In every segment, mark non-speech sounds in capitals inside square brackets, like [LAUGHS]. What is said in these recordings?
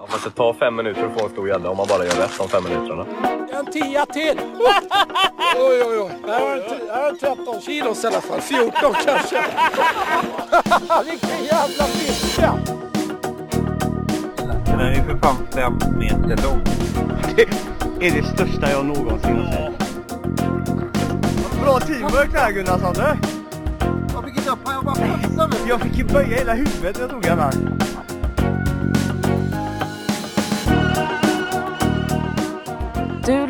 Ja, fast det tar fem minuter att få en stor gädda om man bara gör rätt de fem minuterna. En tia till! [LAUGHS] oj, oj, oj. Det här var en, t- här var en 13 kilos i alla fall. 14 [LAUGHS] kanske. [LAUGHS] Vilken jävla fiska! Den är ju för fan fem meter lång. Det är det största jag någonsin har sett. Bra teamwork där Gunnarsson du! Jag fick inte upp jag bara passade. Jag fick ju böja hela huvudet när jag tog den här.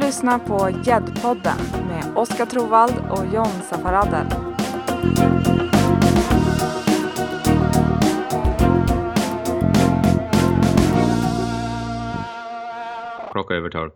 Lyssnar på Gäddpodden med Oskar Trovald och John Safaradel. Klocka över tolv.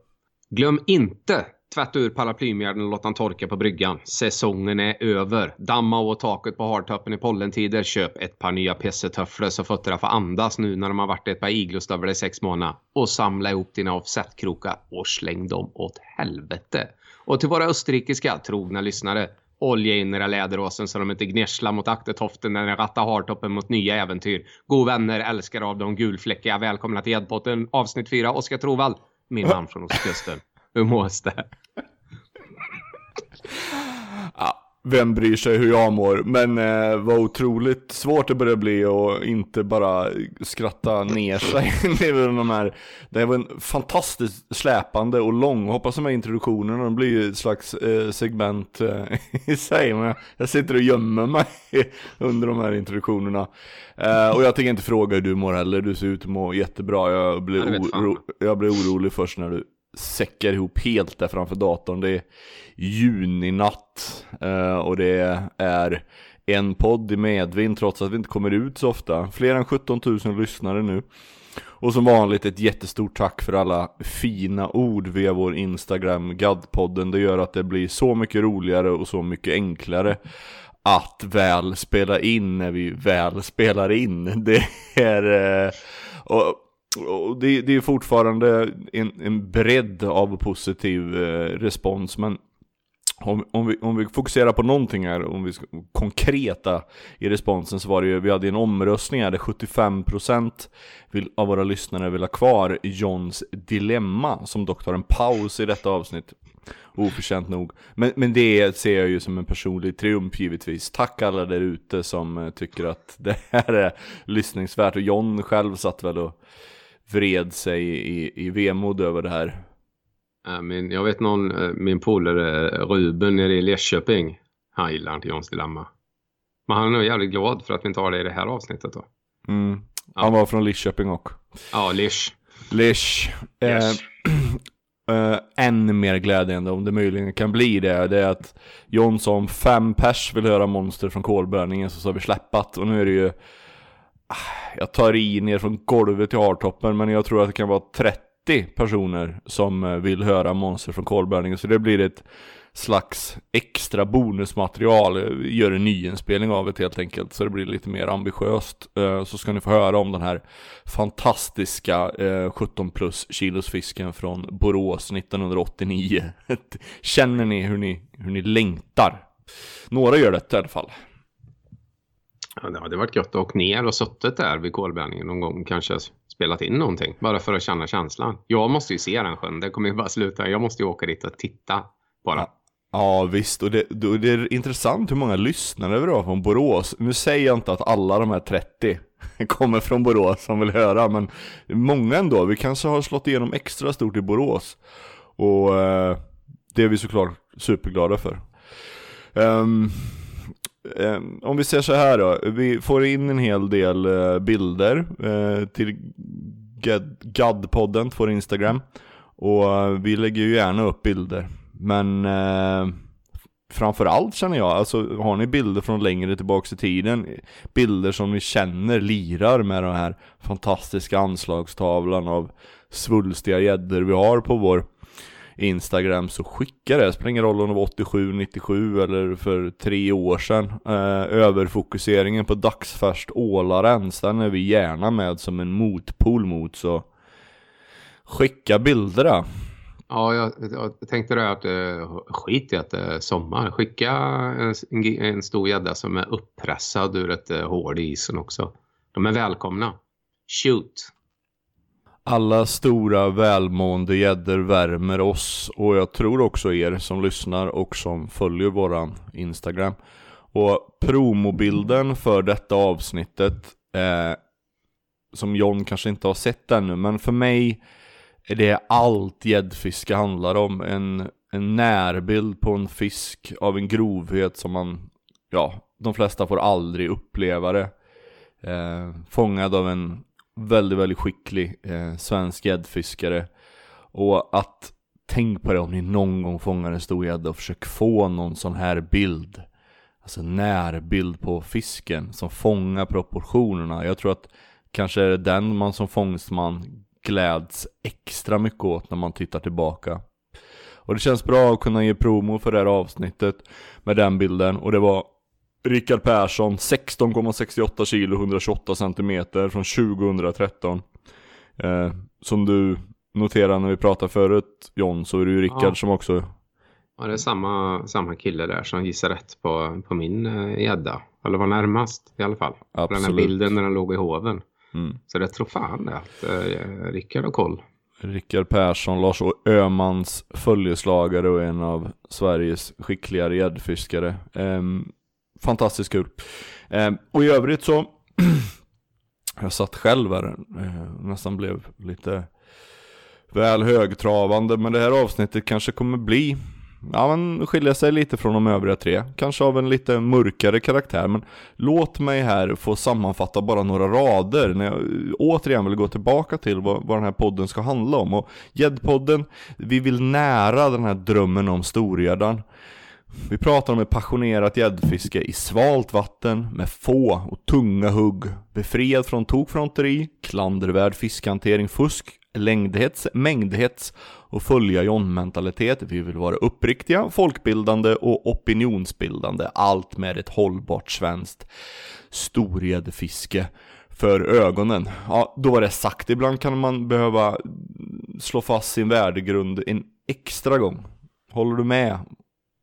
Glöm inte tvätta ur paraplymjärden och låta den torka på bryggan. Säsongen är över. Damma av taket på hardtoppen i pollentider. Köp ett par nya pessetofflor så fötterna får andas nu när de har varit ett par iglostövlar i sex månader. Och samla ihop dina offsetkrokar och släng dem åt helvete. Och till våra österrikiska trogna lyssnare. Olja in era läderåsen så de inte gnisslar mot aktertoften när ni rattar hardtoppen mot nya äventyr. God vänner, älskare av de gulfläckiga. Välkomna till Gäddpotten avsnitt 4. Oskar Trovall, min man från ostkusten. Hur mås det? Vem bryr sig hur jag mår? Men eh, vad otroligt svårt det börjar bli och inte bara skratta ner sig. [LAUGHS] det, är väl de här, det var en fantastiskt släpande och lång, hoppas de här introduktionerna, blir ett slags eh, segment eh, [LAUGHS] i sig. Men jag, jag sitter och gömmer mig [LAUGHS] under de här introduktionerna. Eh, och jag tänker inte fråga hur du mår heller, du ser ut att må jättebra. Jag blir, Ja, oro, jag blir orolig först när du säckar ihop helt där framför datorn. Det är juninatt eh, och det är en podd i medvind trots att vi inte kommer ut så ofta. Fler än 17 000 lyssnare nu. Och som vanligt ett jättestort tack för alla fina ord via vår Instagram, Gaddpodden. Det gör att det blir så mycket roligare och så mycket enklare att väl spela in när vi väl spelar in. [LAUGHS] Det är... Eh, och, och det, det är fortfarande en, en bredd av positiv eh, respons, men om, om, vi, om vi fokuserar på någonting här, om vi ska konkreta i responsen så var det ju, vi hade en omröstning här där 75% vill, av våra lyssnare vill ha kvar Johns dilemma, som dock tar en paus i detta avsnitt. Oförtjänt nog. Men, men det ser jag ju som en personlig triumf givetvis. Tack alla där ute som eh, tycker att det här är lyssningsvärt. Och John själv satt väl och vred sig i, i vemod över det här. Äh, min, jag vet någon, eh, min polare eh, Ruben nere i Leköping. Han gillar inte Johns dilemma. Men han är nog jävligt glad för att vi inte har det i det här avsnittet då. Mm. Han var från Lidköping också. Ja, Lish. Lish. Yes. Eh, [CLEARS THROAT] eh, än mer glädjande om det möjligen kan bli det, det är att John sa om fem pers vill höra monster från kolbränningen så sa vi släppat och nu är det ju jag tar i ner från golvet till hardtoppen men jag tror att det kan vara 30 personer som eh, vill höra monster från kolbränningen så det blir ett slags extra bonusmaterial, eh, gör en nyinspelning av det helt enkelt så det blir lite mer ambitiöst. Eh, så ska ni få höra om den här fantastiska 17 plus kilos fisken från Borås 1989. [LAUGHS] Känner ni hur ni, hur ni längtar? Några gör det i alla fall. Ja, det hade varit gött att åka ner och suttit där vid kolbränningen någon gång. Kanske spelat in någonting. Bara för att känna känslan. Jag måste ju se den sjön. Det kommer ju bara sluta. Jag måste ju åka dit och titta. Bara. Ja visst, och det, då- det är intressant hur många lyssnare vi har från Borås. Nu säger jag inte att alla de här 30 [LAUGHS] kommer från Borås som vill höra, men många ändå. Vi kanske har slått igenom extra stort i Borås. Och eh, det är vi såklart superglada för. Um, Ehm, om vi ser så här då, vi får in en hel del eh, bilder eh, till GAD-podden, på vår Instagram. Och eh, vi lägger ju gärna upp bilder. Men eh, framförallt känner jag, alltså har ni bilder från längre tillbaks i tiden, bilder som ni känner lirar med den här fantastiska anslagstavlan av svulstiga gäddor vi har på vår Instagram så skicka det, spelar ingen roll om det var 87, 97 eller för tre år sedan. Eh, överfokuseringen på dagsfärskt ålarens, den är vi gärna med som en motpol mot så skicka bilder då. Ja, jag, jag tänkte det att eh, skit i att det är sommar. Skicka en, en, stor gädda som är uppressad ur ett eh, hål i isen också. De är välkomna. Shoot. Alla stora välmående gäddor värmer oss och jag tror också er som lyssnar och som följer våran Instagram. Och promobilden för detta avsnittet, eh, som John kanske inte har sett ännu, men för mig är det allt gäddfiske handlar om. En, en närbild på en fisk av en grovhet som man, ja, de flesta får aldrig uppleva det. Eh, fångad av en väldigt, väldigt skicklig eh, svensk gäddfiskare. Och att, tänk på det om ni någon gång fångar en stor gädda och försöker få någon sån här bild. Alltså närbild på fisken som fångar proportionerna. Jag tror att kanske är det den man som fångstman gläds extra mycket åt när man tittar tillbaka. Och det känns bra att kunna ge promo för det här avsnittet med den bilden. Och det var Rickard Persson, 16,68 kilo, 128 centimeter från 2013. Eh, som du noterade när vi pratade förut John, så är det ju Rickard Ja. som också Ja, det är samma, samma kille där som gissar rätt på, på min eh, gädda. Eller var närmast i alla fall. På den här Absolut. bilden när den låg i hoven. Mm. Så det tror fan det att eh, Rickard har koll. Rickard Persson, Lars Ömans följeslagare och en av Sveriges skickligare gäddfiskare. Ehm, fantastiskt kul. Eh, och i övrigt så, [CLEARS THROAT] jag satt själv här, eh, nästan blev lite väl högtravande, men det här avsnittet kanske kommer bli Ja men skilja sig lite från de övriga tre, kanske av en lite mörkare karaktär men Låt mig här få sammanfatta bara några rader när jag återigen vill gå tillbaka till vad, vad den här podden ska handla om. Och Gäddpodden, vi vill nära den här drömmen om storgäddan vi pratar om ett passionerat gäddfiske i svalt vatten med få och tunga hugg Befriad från tokfronteri, klandervärd fiskhantering, fusk, längdhets, mängdhets och följa John-mentalitet. Vi vill vara uppriktiga, folkbildande och opinionsbildande. Allt med ett hållbart svenskt storgäddfiske för ögonen. Ja, då var det sagt. Ibland kan man behöva slå fast sin värdegrund en extra gång. Håller du med,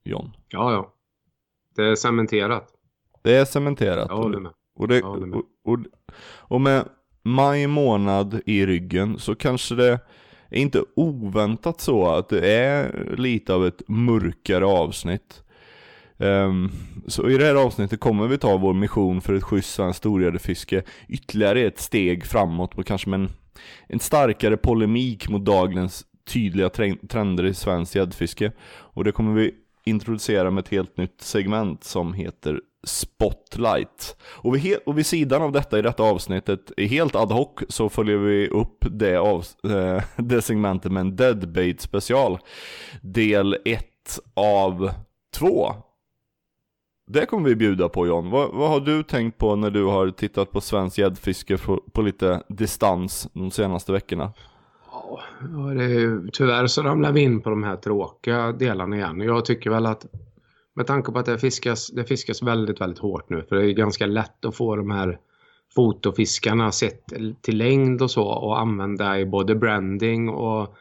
John? Ja, ja. Det är cementerat. Det är cementerat. Jag håller med. Och, det, med. och, och, och med maj månad i ryggen så kanske det är inte oväntat så att det är lite av ett mörkare avsnitt. Ehm, så i det här avsnittet kommer vi ta vår mission för ett schysst svenskt storgäddefiske ytterligare ett steg framåt och kanske med en, en starkare polemik mot dagens tydliga tren- trender i svenskt gäddfiske. Och det kommer vi introducera med ett helt nytt segment som heter Spotlight. Och vid, och vid sidan av detta i detta avsnittet, helt ad hoc, så följer vi upp det, av, eh, [LAUGHS] det segmentet med en Deadbait special. Del 1 av 2. Det kommer vi bjuda på John. Vad, vad har du tänkt på när du har tittat på svensk gäddfiske på, på lite distans de senaste veckorna? Ja, det är, tyvärr så ramlar vi in på de här tråkiga delarna igen. Jag tycker väl att med tanke på att det fiskas, det fiskas väldigt, väldigt hårt nu. För det är ganska lätt att få de här fotofiskarna sett till längd och så och använda i både branding och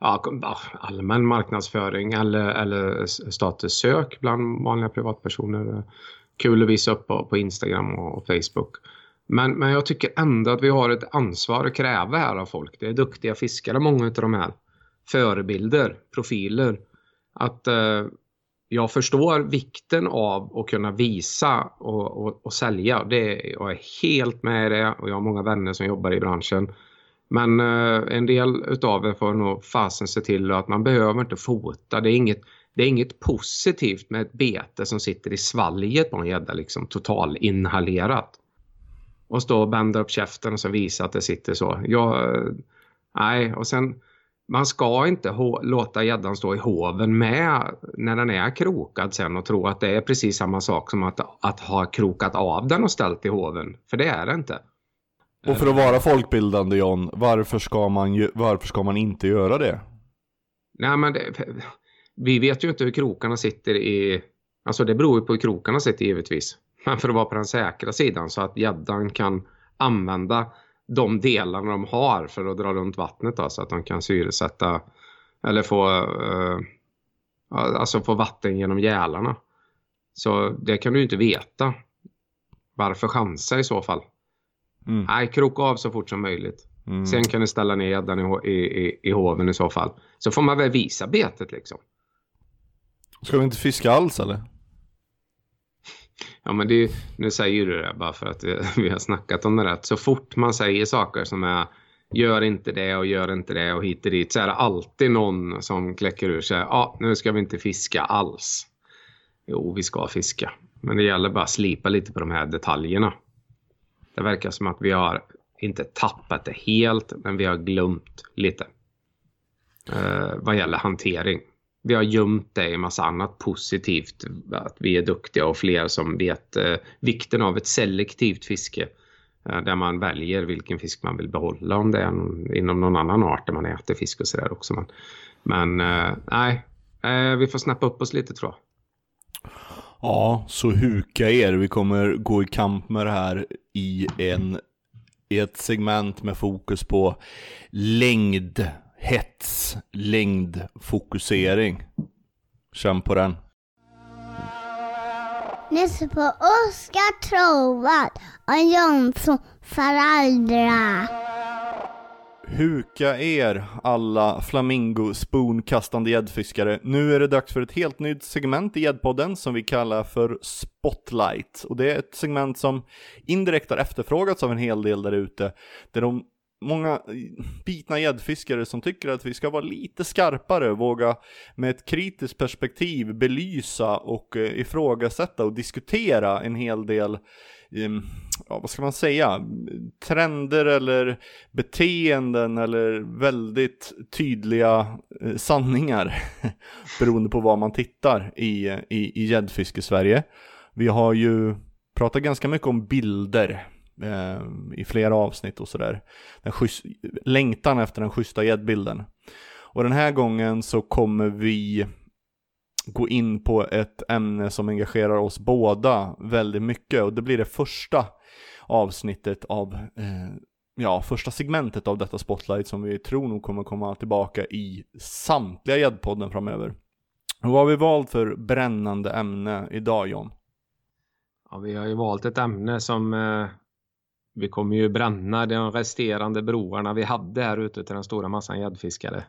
ja, allmän marknadsföring eller, eller statussök bland vanliga privatpersoner. Kul att visa upp på, på Instagram och, och Facebook. Men, men jag tycker ändå att vi har ett ansvar att kräva här av folk. Det är duktiga fiskare, många av de här. Förebilder, profiler. Att eh, jag förstår vikten av att kunna visa och, och, och sälja. Det, jag är helt med i det och jag har många vänner som jobbar i branschen. Men eh, en del utav er får nog fasen se till att man behöver inte fota. Det är inget, det är inget positivt med ett bete som sitter i svalget på en gädda liksom totalinhalerat. Och stå och bända upp käften och så visa att det sitter så. Jag, eh, nej, och sen man ska inte låta gäddan stå i hoven med när den är krokad sen och tro att det är precis samma sak som att, att ha krokat av den och ställt i hoven. För det är det inte. Och för att vara folkbildande John, varför ska man, varför ska man inte göra det? Nej, men det, vi vet ju inte hur krokarna sitter i... Alltså det beror ju på hur krokarna sitter givetvis. Men för att vara på den säkra sidan så att gäddan kan använda de delarna de har för att dra runt vattnet då, så att de kan syresätta eller få, eh, alltså få vatten genom gälarna. Så det kan du ju inte veta. Varför chansa i så fall? Mm. Nej, kroka av så fort som möjligt. Mm. Sen kan du ställa ner gäddan i, i, i, i hoven i så fall. Så får man väl visa betet liksom. Ska vi inte fiska alls eller? Ja men det, nu säger du det bara för att vi, [LAUGHS] har snackat om det rätt. Så fort man säger saker som är gör inte det och gör inte det och hit och dit så är det alltid någon som kläcker ur sig. Ja, nu ska vi inte fiska alls. Jo, vi ska fiska. Men det gäller bara att slipa lite på de här detaljerna. Det verkar som att vi har inte tappat det helt, men vi har glömt lite. Eh, vad gäller hantering. Vi har gömt det i massa annat positivt. Att vi är duktiga och fler som vet eh, vikten av ett selektivt fiske. Eh, där man väljer vilken fisk man vill behålla. Om det är någon, inom någon annan art där man äter fisk och sådär också. Men, men eh, nej, eh, vi får snappa upp oss lite tror jag. Ja, så huka er. Vi kommer gå i kamp med det här i, en, i ett segment med fokus på längd, hets, längdfokusering. Känn på den. Lyssna på Oskar Trovad och Jonsson föräldrar. Huka er alla flamingo spoonkastande gäddfiskare. Nu är det dags för ett helt nytt segment i gäddpodden som vi kallar för Spotlight. Och det är ett segment som indirekt har efterfrågats av en hel del där ute. Där de många bitna gäddfiskare som tycker att vi ska vara lite skarpare, våga med ett kritiskt perspektiv belysa och eh, ifrågasätta och diskutera en hel del ehm, ja, vad ska man säga, trender eller beteenden eller väldigt tydliga eh, sanningar [LAUGHS] beroende på var man tittar i, eh, i, i gäddfiske-Sverige. Vi har ju pratat ganska mycket om bilder eh, i flera avsnitt och sådär. Längtan efter den schyssta gäddbilden. Och den här gången så kommer vi gå in på ett ämne som engagerar oss båda väldigt mycket och det blir det första avsnittet av, eh, ja, första segmentet av detta spotlight som vi tror nog kommer komma tillbaka i samtliga gäddpodden framöver. Och vad har vi valt för brännande ämne idag John? Ja, vi har ju valt ett ämne som eh, vi kommer ju bränna de resterande broarna vi hade här ute till den stora massan gäddfiskare.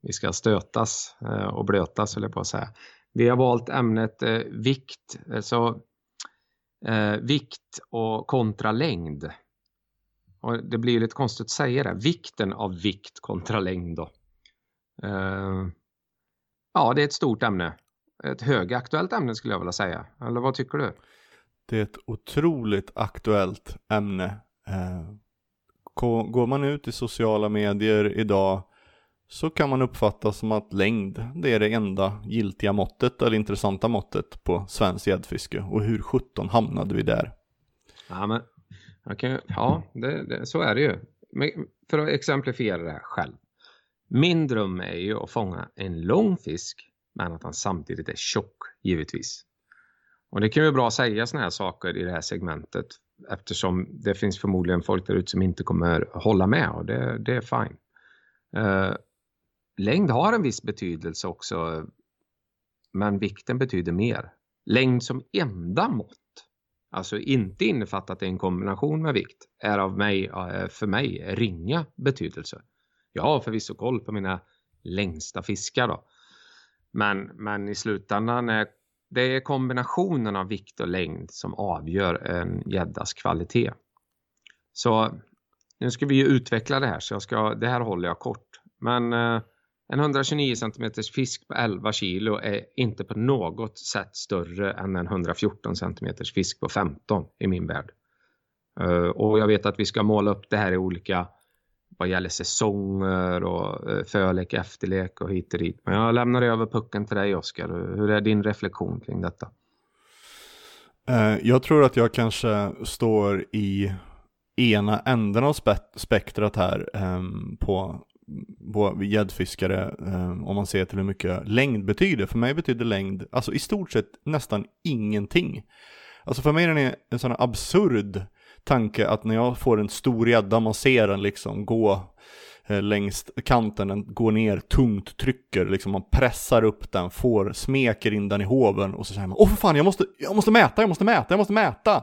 Vi ska stötas eh, och blötas höll jag på att säga. Vi har valt ämnet eh, vikt, alltså eh, vikt och kontra längd. Och det blir lite konstigt att säga det. Vikten av vikt kontra längd då. Eh, ja, det är ett stort ämne. Ett högaktuellt ämne skulle jag vilja säga. Eller vad tycker du? Det är ett otroligt aktuellt ämne. Eh, går man ut i sociala medier idag så kan man uppfatta som att längd, det är det enda giltiga måttet eller intressanta måttet på svenskt gäddfiske. Och hur sjutton hamnade vi där? Ja, men, okay. ja det, det, så är det ju. Men för att exemplifiera det här själv. Min dröm är ju att fånga en lång fisk men att han samtidigt är tjock, givetvis. Och det kan ju vara bra att säga sådana här saker i det här segmentet eftersom det finns förmodligen folk där ute som inte kommer hålla med och det, det är fine. Uh, längd har en viss betydelse också men vikten betyder mer. Längd som enda mått alltså inte innefattat i en kombination med vikt, är av mig, eh, för mig ringa betydelse. Jag har förvisso koll på mina längsta fiskar då. Men, men i slutändan är det är kombinationen av vikt och längd som avgör en gäddas kvalitet. Så nu ska vi ju utveckla det här så jag ska, det här håller jag kort. Men eh, en 129 cm fisk på 11 kilo är inte på något sätt större än en 114 cm fisk på 15 i min värld. Eh, och jag vet att vi ska måla upp det här i olika vad gäller säsonger och eh, förlek, efterlek och hit och dit. Men jag lämnar över pucken till dig Oskar. Hur är din reflektion kring detta? Eh, jag tror att jag kanske står i ena änden av spe- spektrat här ehm, på på gäddfiskare ehm, om man ser till hur mycket längd betyder. För mig betyder längd, alltså i stort sett nästan ingenting. Alltså för mig är den en sån absurd tanke att när jag får en stor gädda, man ser den liksom gå eh, längs kanten, den går ner tungt, trycker, liksom man pressar upp den, får, smeker in den i hoven och så säger man Åh för fan, jag måste, jag måste mäta, jag måste mäta, jag måste mäta!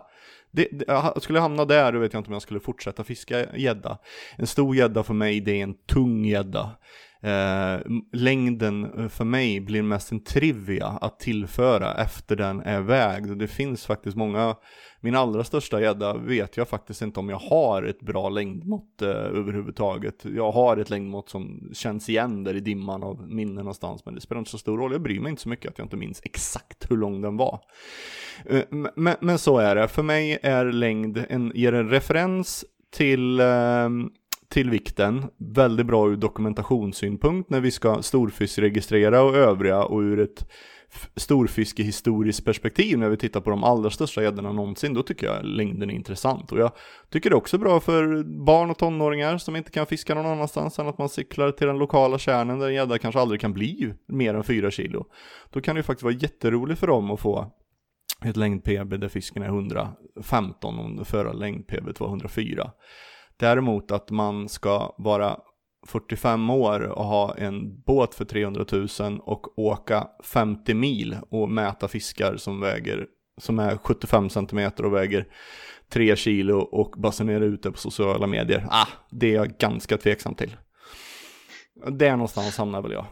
det, det, skulle jag hamna där, då vet jag inte om jag skulle fortsätta fiska gädda. En stor gädda för mig, det är en tung gädda. Eh, längden eh, för mig blir mest en trivia att tillföra efter den är vägd. Det finns faktiskt många, min allra största gädda vet jag faktiskt inte om jag har ett bra längdmått eh, överhuvudtaget. Jag har ett längdmått som känns igen där i dimman av minnen någonstans, men det spelar inte så stor roll. Jag bryr mig inte så mycket att jag inte minns exakt hur lång den var. Eh, men, men, så är det, för mig är längd en, ger en referens till eh, till vikten, väldigt bra ur dokumentationssynpunkt när vi ska storfiskregistrera och övriga och ur ett storfiskehistoriskt perspektiv när vi tittar på de allra största gäddorna någonsin, då tycker jag längden är intressant. Och jag tycker det är också bra för barn och tonåringar som inte kan fiska någon annanstans än att man cyklar till den lokala kärnan där en gädda kanske aldrig kan bli mer än 4 kilo. Då kan det ju faktiskt vara jätteroligt för dem att få ett längd-PB där fisken är 115 om det förra längd-PB var 104. Däremot att man ska vara 45 år och ha en båt för 300 000 och åka 50 mil och mäta fiskar som väger som är 75 cm och väger 3 kilo och basunera ut det på sociala medier. Ah, det är jag ganska tveksam till. Där någonstans hamnar väl jag.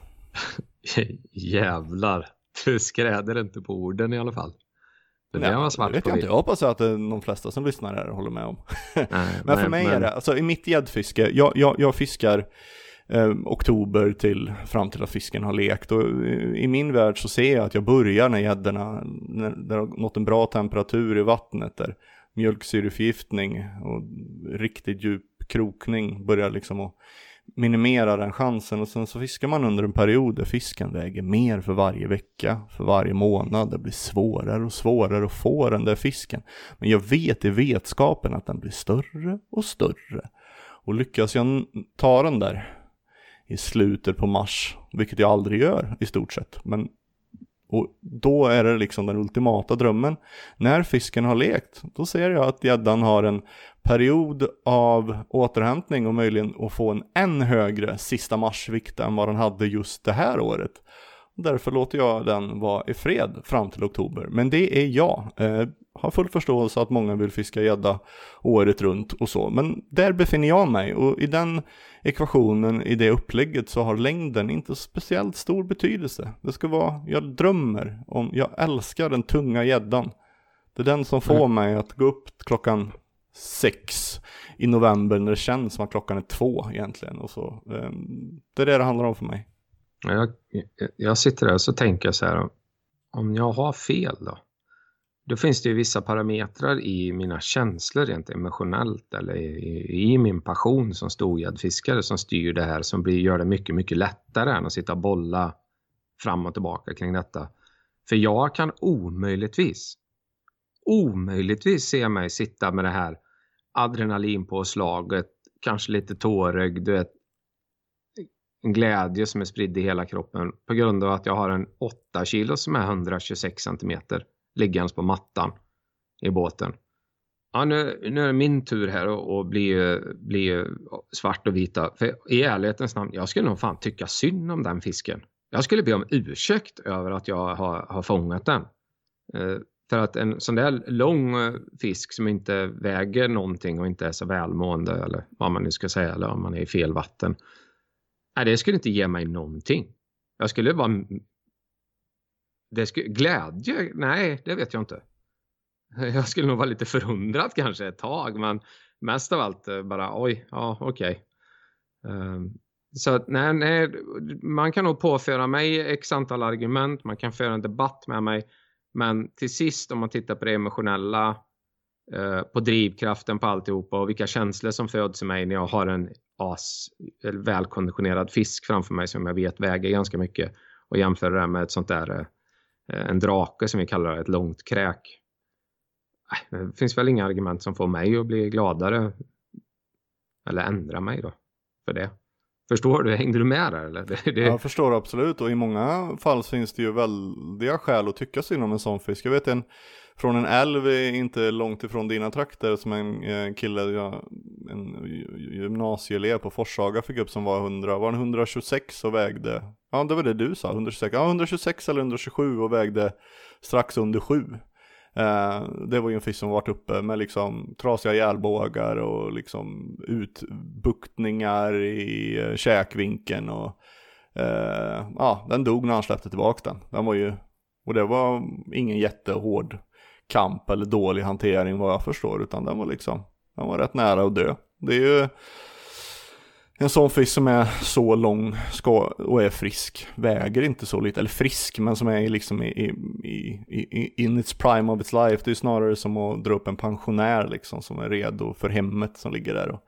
[LAUGHS] Jävlar, du skräder inte på orden i alla fall. Det nej, var svart det vet jag inte. Jag hoppas att de flesta som lyssnar här håller med om. [LAUGHS] Nej, men för mig men... är det, alltså i mitt gäddfiske, jag, jag, jag fiskar eh, oktober till fram till att fisken har lekt. Och i min värld så ser jag att jag börjar när gäddorna, när det har nått en bra temperatur i vattnet där mjölksyreförgiftning och riktigt djup krokning börjar liksom att minimera den chansen och sen så fiskar man under en period där fisken väger mer för varje vecka, för varje månad. Det blir svårare och svårare att få den där fisken. Men jag vet i vetskapen att den blir större och större. Och lyckas jag ta den där i slutet på mars, vilket jag aldrig gör i stort sett, men och då är det liksom den ultimata drömmen. När fisken har lekt, då ser jag att gäddan har en period av återhämtning och möjligen att få en än högre sista marsvikt än vad den hade just det här året. Därför låter jag den vara i fred fram till oktober. Men det är jag. Eh, har full förståelse att många vill fiska gädda året runt och så. Men där befinner jag mig och i den ekvationen, i det upplägget så har längden inte speciellt stor betydelse. Det ska vara, jag drömmer om, jag älskar den tunga gäddan. Det är den som får mm. mig att gå upp klockan sex i november när det känns som att klockan är två egentligen. Och så. Ehm, det är det det handlar om för mig. Jag, jag sitter där och så tänker jag så här, om jag har fel då? Då finns det ju vissa parametrar i mina känslor rent emotionellt eller i, i min passion som storgäddfiskare som styr det här som blir, gör det mycket, mycket lättare än att sitta och bolla fram och tillbaka kring detta. För jag kan omöjligtvis, omöjligtvis se mig sitta med det här adrenalinpåslaget, kanske lite tårögd, du vet, en glädje som är spridd i hela kroppen på grund av att jag har en 8 kilo som är 126 centimeter liggandes på mattan i båten. Ja, nu, nu är det min tur här att bli, bli svart och vita. För i ärlighetens namn, jag skulle nog fan tycka synd om den fisken. Jag skulle be om ursäkt över att jag har, har fångat den. Eh, för att en sån där lång eh, fisk som inte väger någonting och inte är så välmående eller vad man nu ska säga eller om man är i fel vatten. Nej, det skulle inte ge mig någonting. Jag skulle vara... Det skulle... Glädje? Nej, det vet jag inte. [LAUGHS] Jag skulle nog vara lite förundrad kanske ett tag, men mest av allt eh, bara oj, ja okej. Okay. Um, så nej, nej, man kan nog påföra mig x antal argument, man kan föra en debatt med mig men till sist om man tittar på det emotionella, eh, på drivkraften på alltihopa och vilka känslor som föds i mig när jag har en as, välkonditionerad fisk framför mig som jag vet väger ganska mycket och jämför det med ett sånt där eh, Eh, en drake som vi kallar det, ett långt kräk. Äh, det finns väl inga argument som får mig att bli gladare eller ändra mig då för det. Förstår du? Hängde du med där eller? [LAUGHS] Det, det... Jag förstår absolut och i många fall finns det ju väldiga skäl att tycka synd om en sån fisk. Jag vet en från en älv eh, inte långt ifrån dina trakter som en eh, kille, en gymnasieelev på Forshaga fick upp som var 100, var han 126 och vägde, ja det var det du sa, 126, ja 126 eller 127 och vägde strax under 7. Eh, det var ju en fisk som varit uppe med liksom trasiga hjälbågar och liksom utbuktningar i eh, käkvinkeln och eh, ja, den dog när han släppte tillbaka den. Den var ju, och det var ingen jättehård kamp eller dålig hantering vad jag förstår, utan den var liksom, den var rätt nära att dö. Det är ju en sån fisk som är så lång ska, och är frisk, väger inte så lite, eller frisk, men som är liksom i, i, i, in its prime of its life. Det är snarare som att dra upp en pensionär liksom som är redo för hemmet som ligger där. Och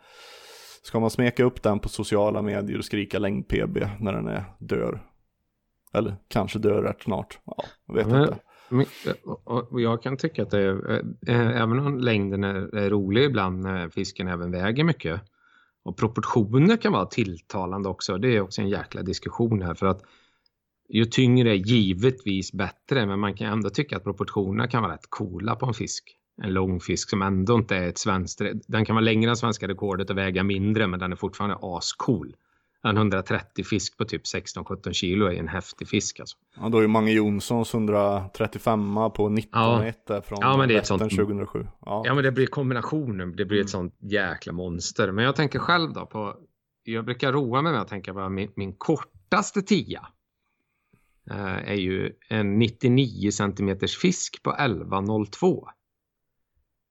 ska man smeka upp den på sociala medier och skrika längd-PB när den är dör? Eller kanske dör rätt snart, ja, jag vet Men- inte. Men, jag kan tycka att det är, eh, även om längden är, är rolig ibland när fisken även väger mycket och proportioner kan vara tilltalande också. Det är också en jäkla diskussion här för att ju tyngre är givetvis bättre men man kan ändå tycka att proportionerna kan vara rätt coola på en fisk. En lång fisk som ändå inte är ett svenskt, den kan vara längre än svenska rekordet och väga mindre men den är fortfarande ascool. En 130 fisk på typ 16-17 kilo är en häftig fisk alltså. Ja, då är ju Mange Jonssons 135 på 19,1 där från Ja, men det är ett sånt- Vättern 2007. Ja. Ja men det blir kombinationen, det blir ett sånt jäkla monster. Men jag tänker själv då på, jag brukar roa mig med att tänka på min, min kortaste tia. Eh, är ju en 99 centimeters fisk på 11,02.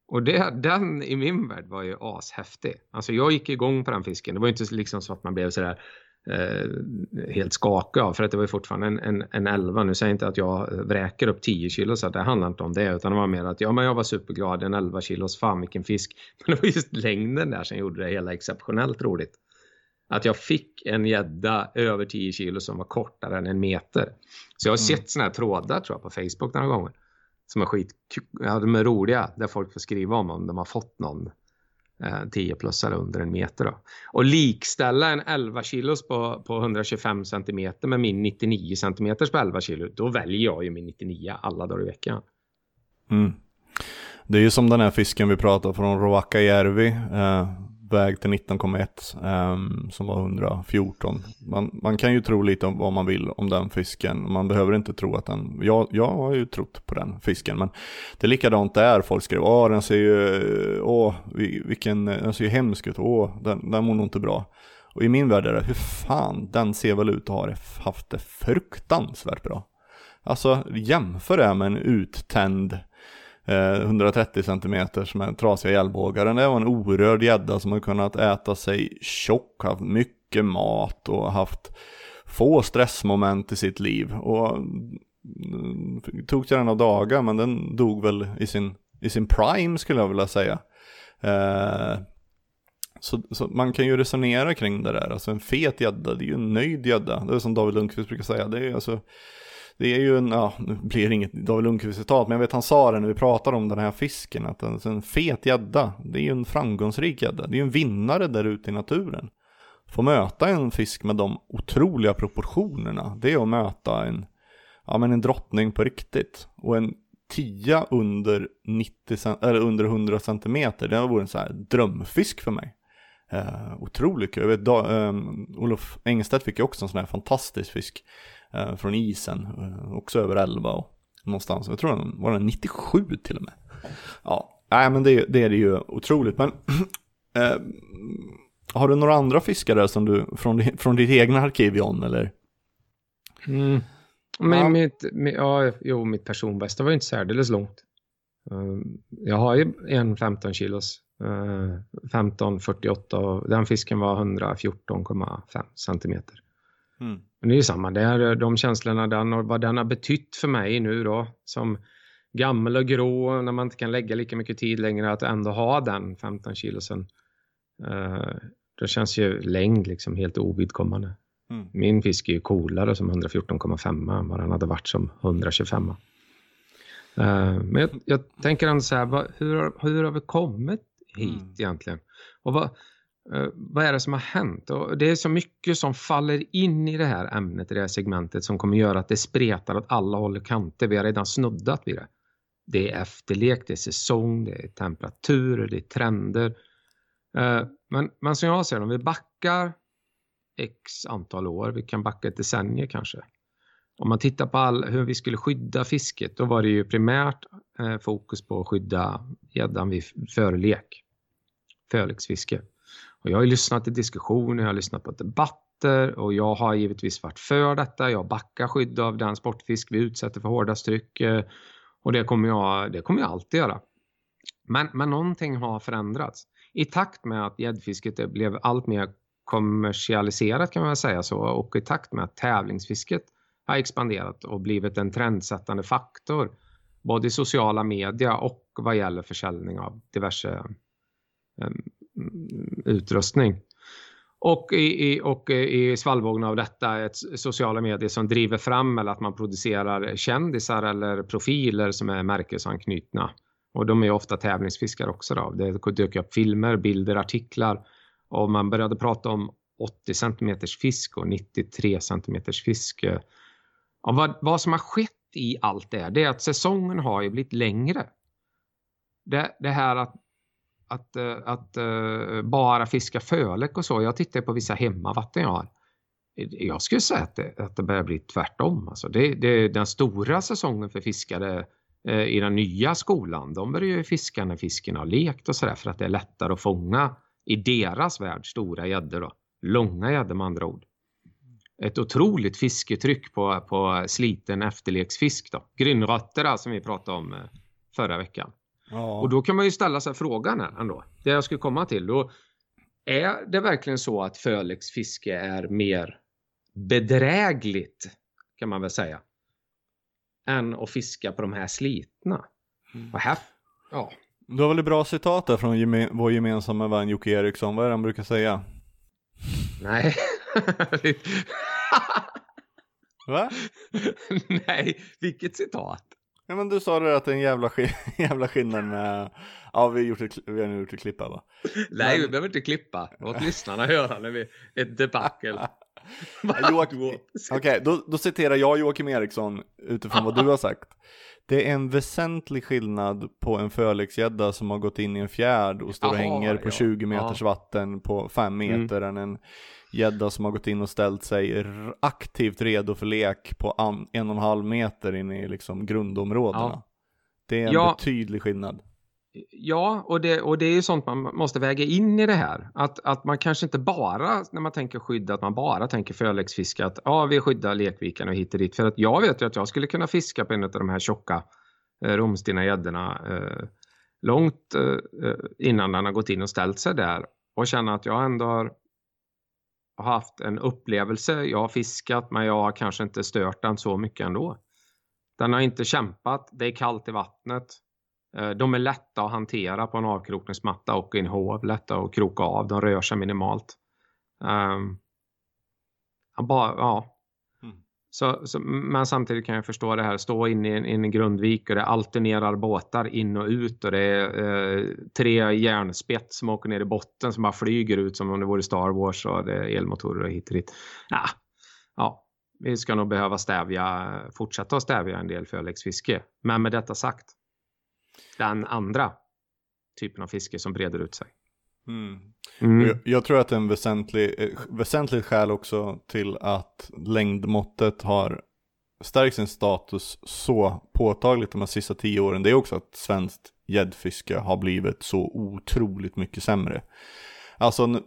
Och det, den i min värld var ju ashäftig. Alltså jag gick igång på den fisken. Det var ju inte liksom så att man blev sådär eh, helt skakig av. För att det var ju fortfarande en, en, en 11. Nu säger jag inte att jag vräker upp 10 kilo så att det handlar inte om det. Utan det var mer att ja, men jag var superglad. En 11 kilos, fan vilken fisk. [LAUGHS] Men det var just längden där som gjorde det hela exceptionellt roligt. Att jag fick en gädda över 10 kilo som var kortare än en meter. Så jag har sett såna här trådar tror jag på Facebook några gånger. Som är skit, ja, de är roliga där folk får skriva om om de har fått någon eh, 10 plus eller under en meter. Då. Och likställa en 11 kilos på, på 125 centimeter med min 99 centimeters på 11 kilo. Då väljer jag ju min 99 alla dagar i veckan. Mm. Det är ju som den här fisken vi pratade från Rovakajärvi, eh, väg till 19,1 um, ehm, som var 114. Man, man kan ju tro lite om vad man vill om den fisken. Man behöver inte tro att den, jag, jag har ju trott på den fisken. Men det är likadant där, folk skrev åh den ser ju, åh vilken, den ser ju hemsk ut, åh den, den mår nog inte bra. Och i min värld är det, hur fan, den ser väl ut att ha haft det fruktansvärt bra. Alltså jämför det med en uttänd eh, 130 centimeters med trasiga gällbågar. Den där var en orörd gädda som har kunnat äta sig tjock, haft mycket mat och haft få stressmoment i sitt liv. Och mm, tog till den av dagar men den dog väl i sin, i sin prime skulle jag vilja säga. Eh, så, så man kan ju resonera kring det där. Alltså en fet gädda, det är ju en nöjd gädda. Det är som David Lundqvist brukar säga. Det är ju alltså det är ju en, ja, nu blir det inget David Lundqvist-citat, men jag vet han sa det när vi pratade om den här fisken, att en, en fet gädda, det är ju en framgångsrik gädda, det är ju en vinnare där ute i naturen. Få möta en fisk med de otroliga proportionerna, det är att möta en, ja men en drottning på riktigt. Och en tia under 90 cent- eller under 100 centimeter, det vore en så här drömfisk för mig. Eh, otroligt kul. Jag vet, da, eh, Olof Engstedt fick ju också en sån här fantastisk fisk från isen. Eh, också över 11 och någonstans. Jag tror den var den 97 till och med. Ja, nej men det, det är det ju otroligt. Men [CLEARS THROAT] eh, har du några andra fiskare som du, från, från ditt egna arkiv John eller? Mm. Men Ja. mitt, mi- ja, jo, mitt personbästa var ju inte särdeles långt. Eh, Jag har ju en 15 kilos. Uh, 15,48 och den fisken var 114,5 centimeter. Mm. Men det är ju samma, det är de känslorna den och vad den har betytt för mig nu då som gammal och grå när man inte kan lägga lika mycket tid längre att ändå ha den 15 kilosen. Uh, då känns ju längd liksom helt ovidkommande. Mm. Min fisk är ju coolare som 114,5 än vad den hade varit som 125. Eh, men jag, jag tänker ändå så här, vad, hur, har- hur har vi kommit hit Mm. egentligen? Och vad, eh, Eh, vad är det som har hänt? Och det är så mycket som faller in i det här ämnet, i det här segmentet som kommer göra att det spretar åt alla håll och kanter. Vi har redan snuddat vid det. Det är efterlek, det är säsong, det är temperatur, det är trender. Eh, men, men som jag ser det, om vi backar x antal år, vi kan backa ett decennium kanske. Om man tittar på all, hur vi skulle skydda fisket, då var det ju primärt eh, fokus på att skydda gäddan vid förlek, förleksfiske. Och jag har ju lyssnat till diskussioner, jag har lyssnat på debatter och jag har givetvis varit för detta. Jag backar skydd av den sportfisk vi utsätter för hårdast tryck eh, och det kommer jag, det kommer jag alltid göra. Men, men någonting har förändrats. I takt med att gäddfisket blev allt mer kommersialiserat kan man väl säga så och i takt med att tävlingsfisket har expanderat och blivit en trendsättande faktor både i sociala media och vad gäller försäljning av diverse ehm, Mm, utrustning. Och i, i, och i svallvågorna av detta ett sociala medier som driver fram eller att man producerar kändisar eller profiler som är märkesanknutna. Och de är ofta tävlingsfiskare också då. Det dök upp filmer, bilder, artiklar och man började prata om 80 cm fisk och 93 cm fisk. Och vad, vad som har skett i allt det, här, det är att säsongen har ju blivit längre. Det, det här att, att, eh, att, eh, bara fiska fölek och så, jag tittar på vissa hemmavatten jag har. Jag skulle säga att det, att det börjar bli tvärtom. Alltså det, det, den stora säsongen för fiskare eh, i den nya skolan, de börjar ju fiska när fisken har lekt och sådär för att det är lättare att fånga i deras värld stora gäddor. Långa gäddor med andra ord. Ett otroligt fisketryck på, på sliten efterleksfisk då. Grynrötter alltså, som vi pratade om förra veckan. Ja. Och då kan man ju ställa sig frågan här ändå. Det jag skulle komma till då. Är det verkligen så att förleksfiske är mer bedrägligt kan man väl säga. Än att fiska på de här slitna. Mm. Och här, ja. Du har väl ett bra citat där från geme vår gemensamma vän Jocke Eriksson. Vad är det han brukar säga? Nej. [LAUGHS] Va? [LAUGHS] Nej, vilket citat? Ja men du sa det att det är en jävla, sk [LAUGHS] jävla skillnad med, ja vi gjort ett, vi har nu gjort ett klippa va? Nej men... vi behöver inte klippa, låt lyssnarna höra när vi, ett debacle. [LAUGHS] [LAUGHS] Okej, okay, då, då citerar jag Joakim Eriksson utifrån vad du har sagt. Det är en väsentlig skillnad på en förleksgädda som har gått in i en fjärd och står och hänger på ja. 20 meters ja. vatten på 5 mm. meter mm. än en gädda som har gått in och ställt sig aktivt redo för lek på en och en halv meter in i liksom grundområdena. Ja. Det är en ja. betydlig skillnad. Ja, och det, och det är ju sånt man måste väga in i det här. Att, att man kanske inte bara, när man tänker skydda, att man bara tänker förläggsfiska. Att ja, vi skyddar lekvikarna och hit och dit. För att jag vet ju att jag skulle kunna fiska på en av de här tjocka eh, romstinna gäddorna eh, långt eh, innan den har gått in och ställt sig där. Och känna att jag ändå har haft en upplevelse. Jag har fiskat men jag har kanske inte stört den så mycket ändå. Den har inte kämpat, det är kallt i vattnet. Eh, de är lätta att hantera på en avkrokningsmatta och i en hov, lätta att kroka av, de rör sig minimalt. Um, bara, ja. Så, så, men samtidigt kan jag förstå det här, stå inne i en, in i Grundvik och det alternerar båtar in och ut och det är eh, tre järnspett som åker ner i botten som bara flyger ut som om det vore Star Wars och det är elmotorer och hit och dit. Ja, ja, vi ska nog behöva stävja, fortsätta att stävja en del fiske. Men med detta sagt, den andra typen av fiske som breder ut sig. Mm. Mm. Jag, jag, tror att en väsentlig, eh, väsentligt skäl också till att längdmåttet har stärkt sin status så påtagligt de här sista tio åren. Det är också att svenskt gäddfiske har blivit så otroligt mycket sämre. Alltså,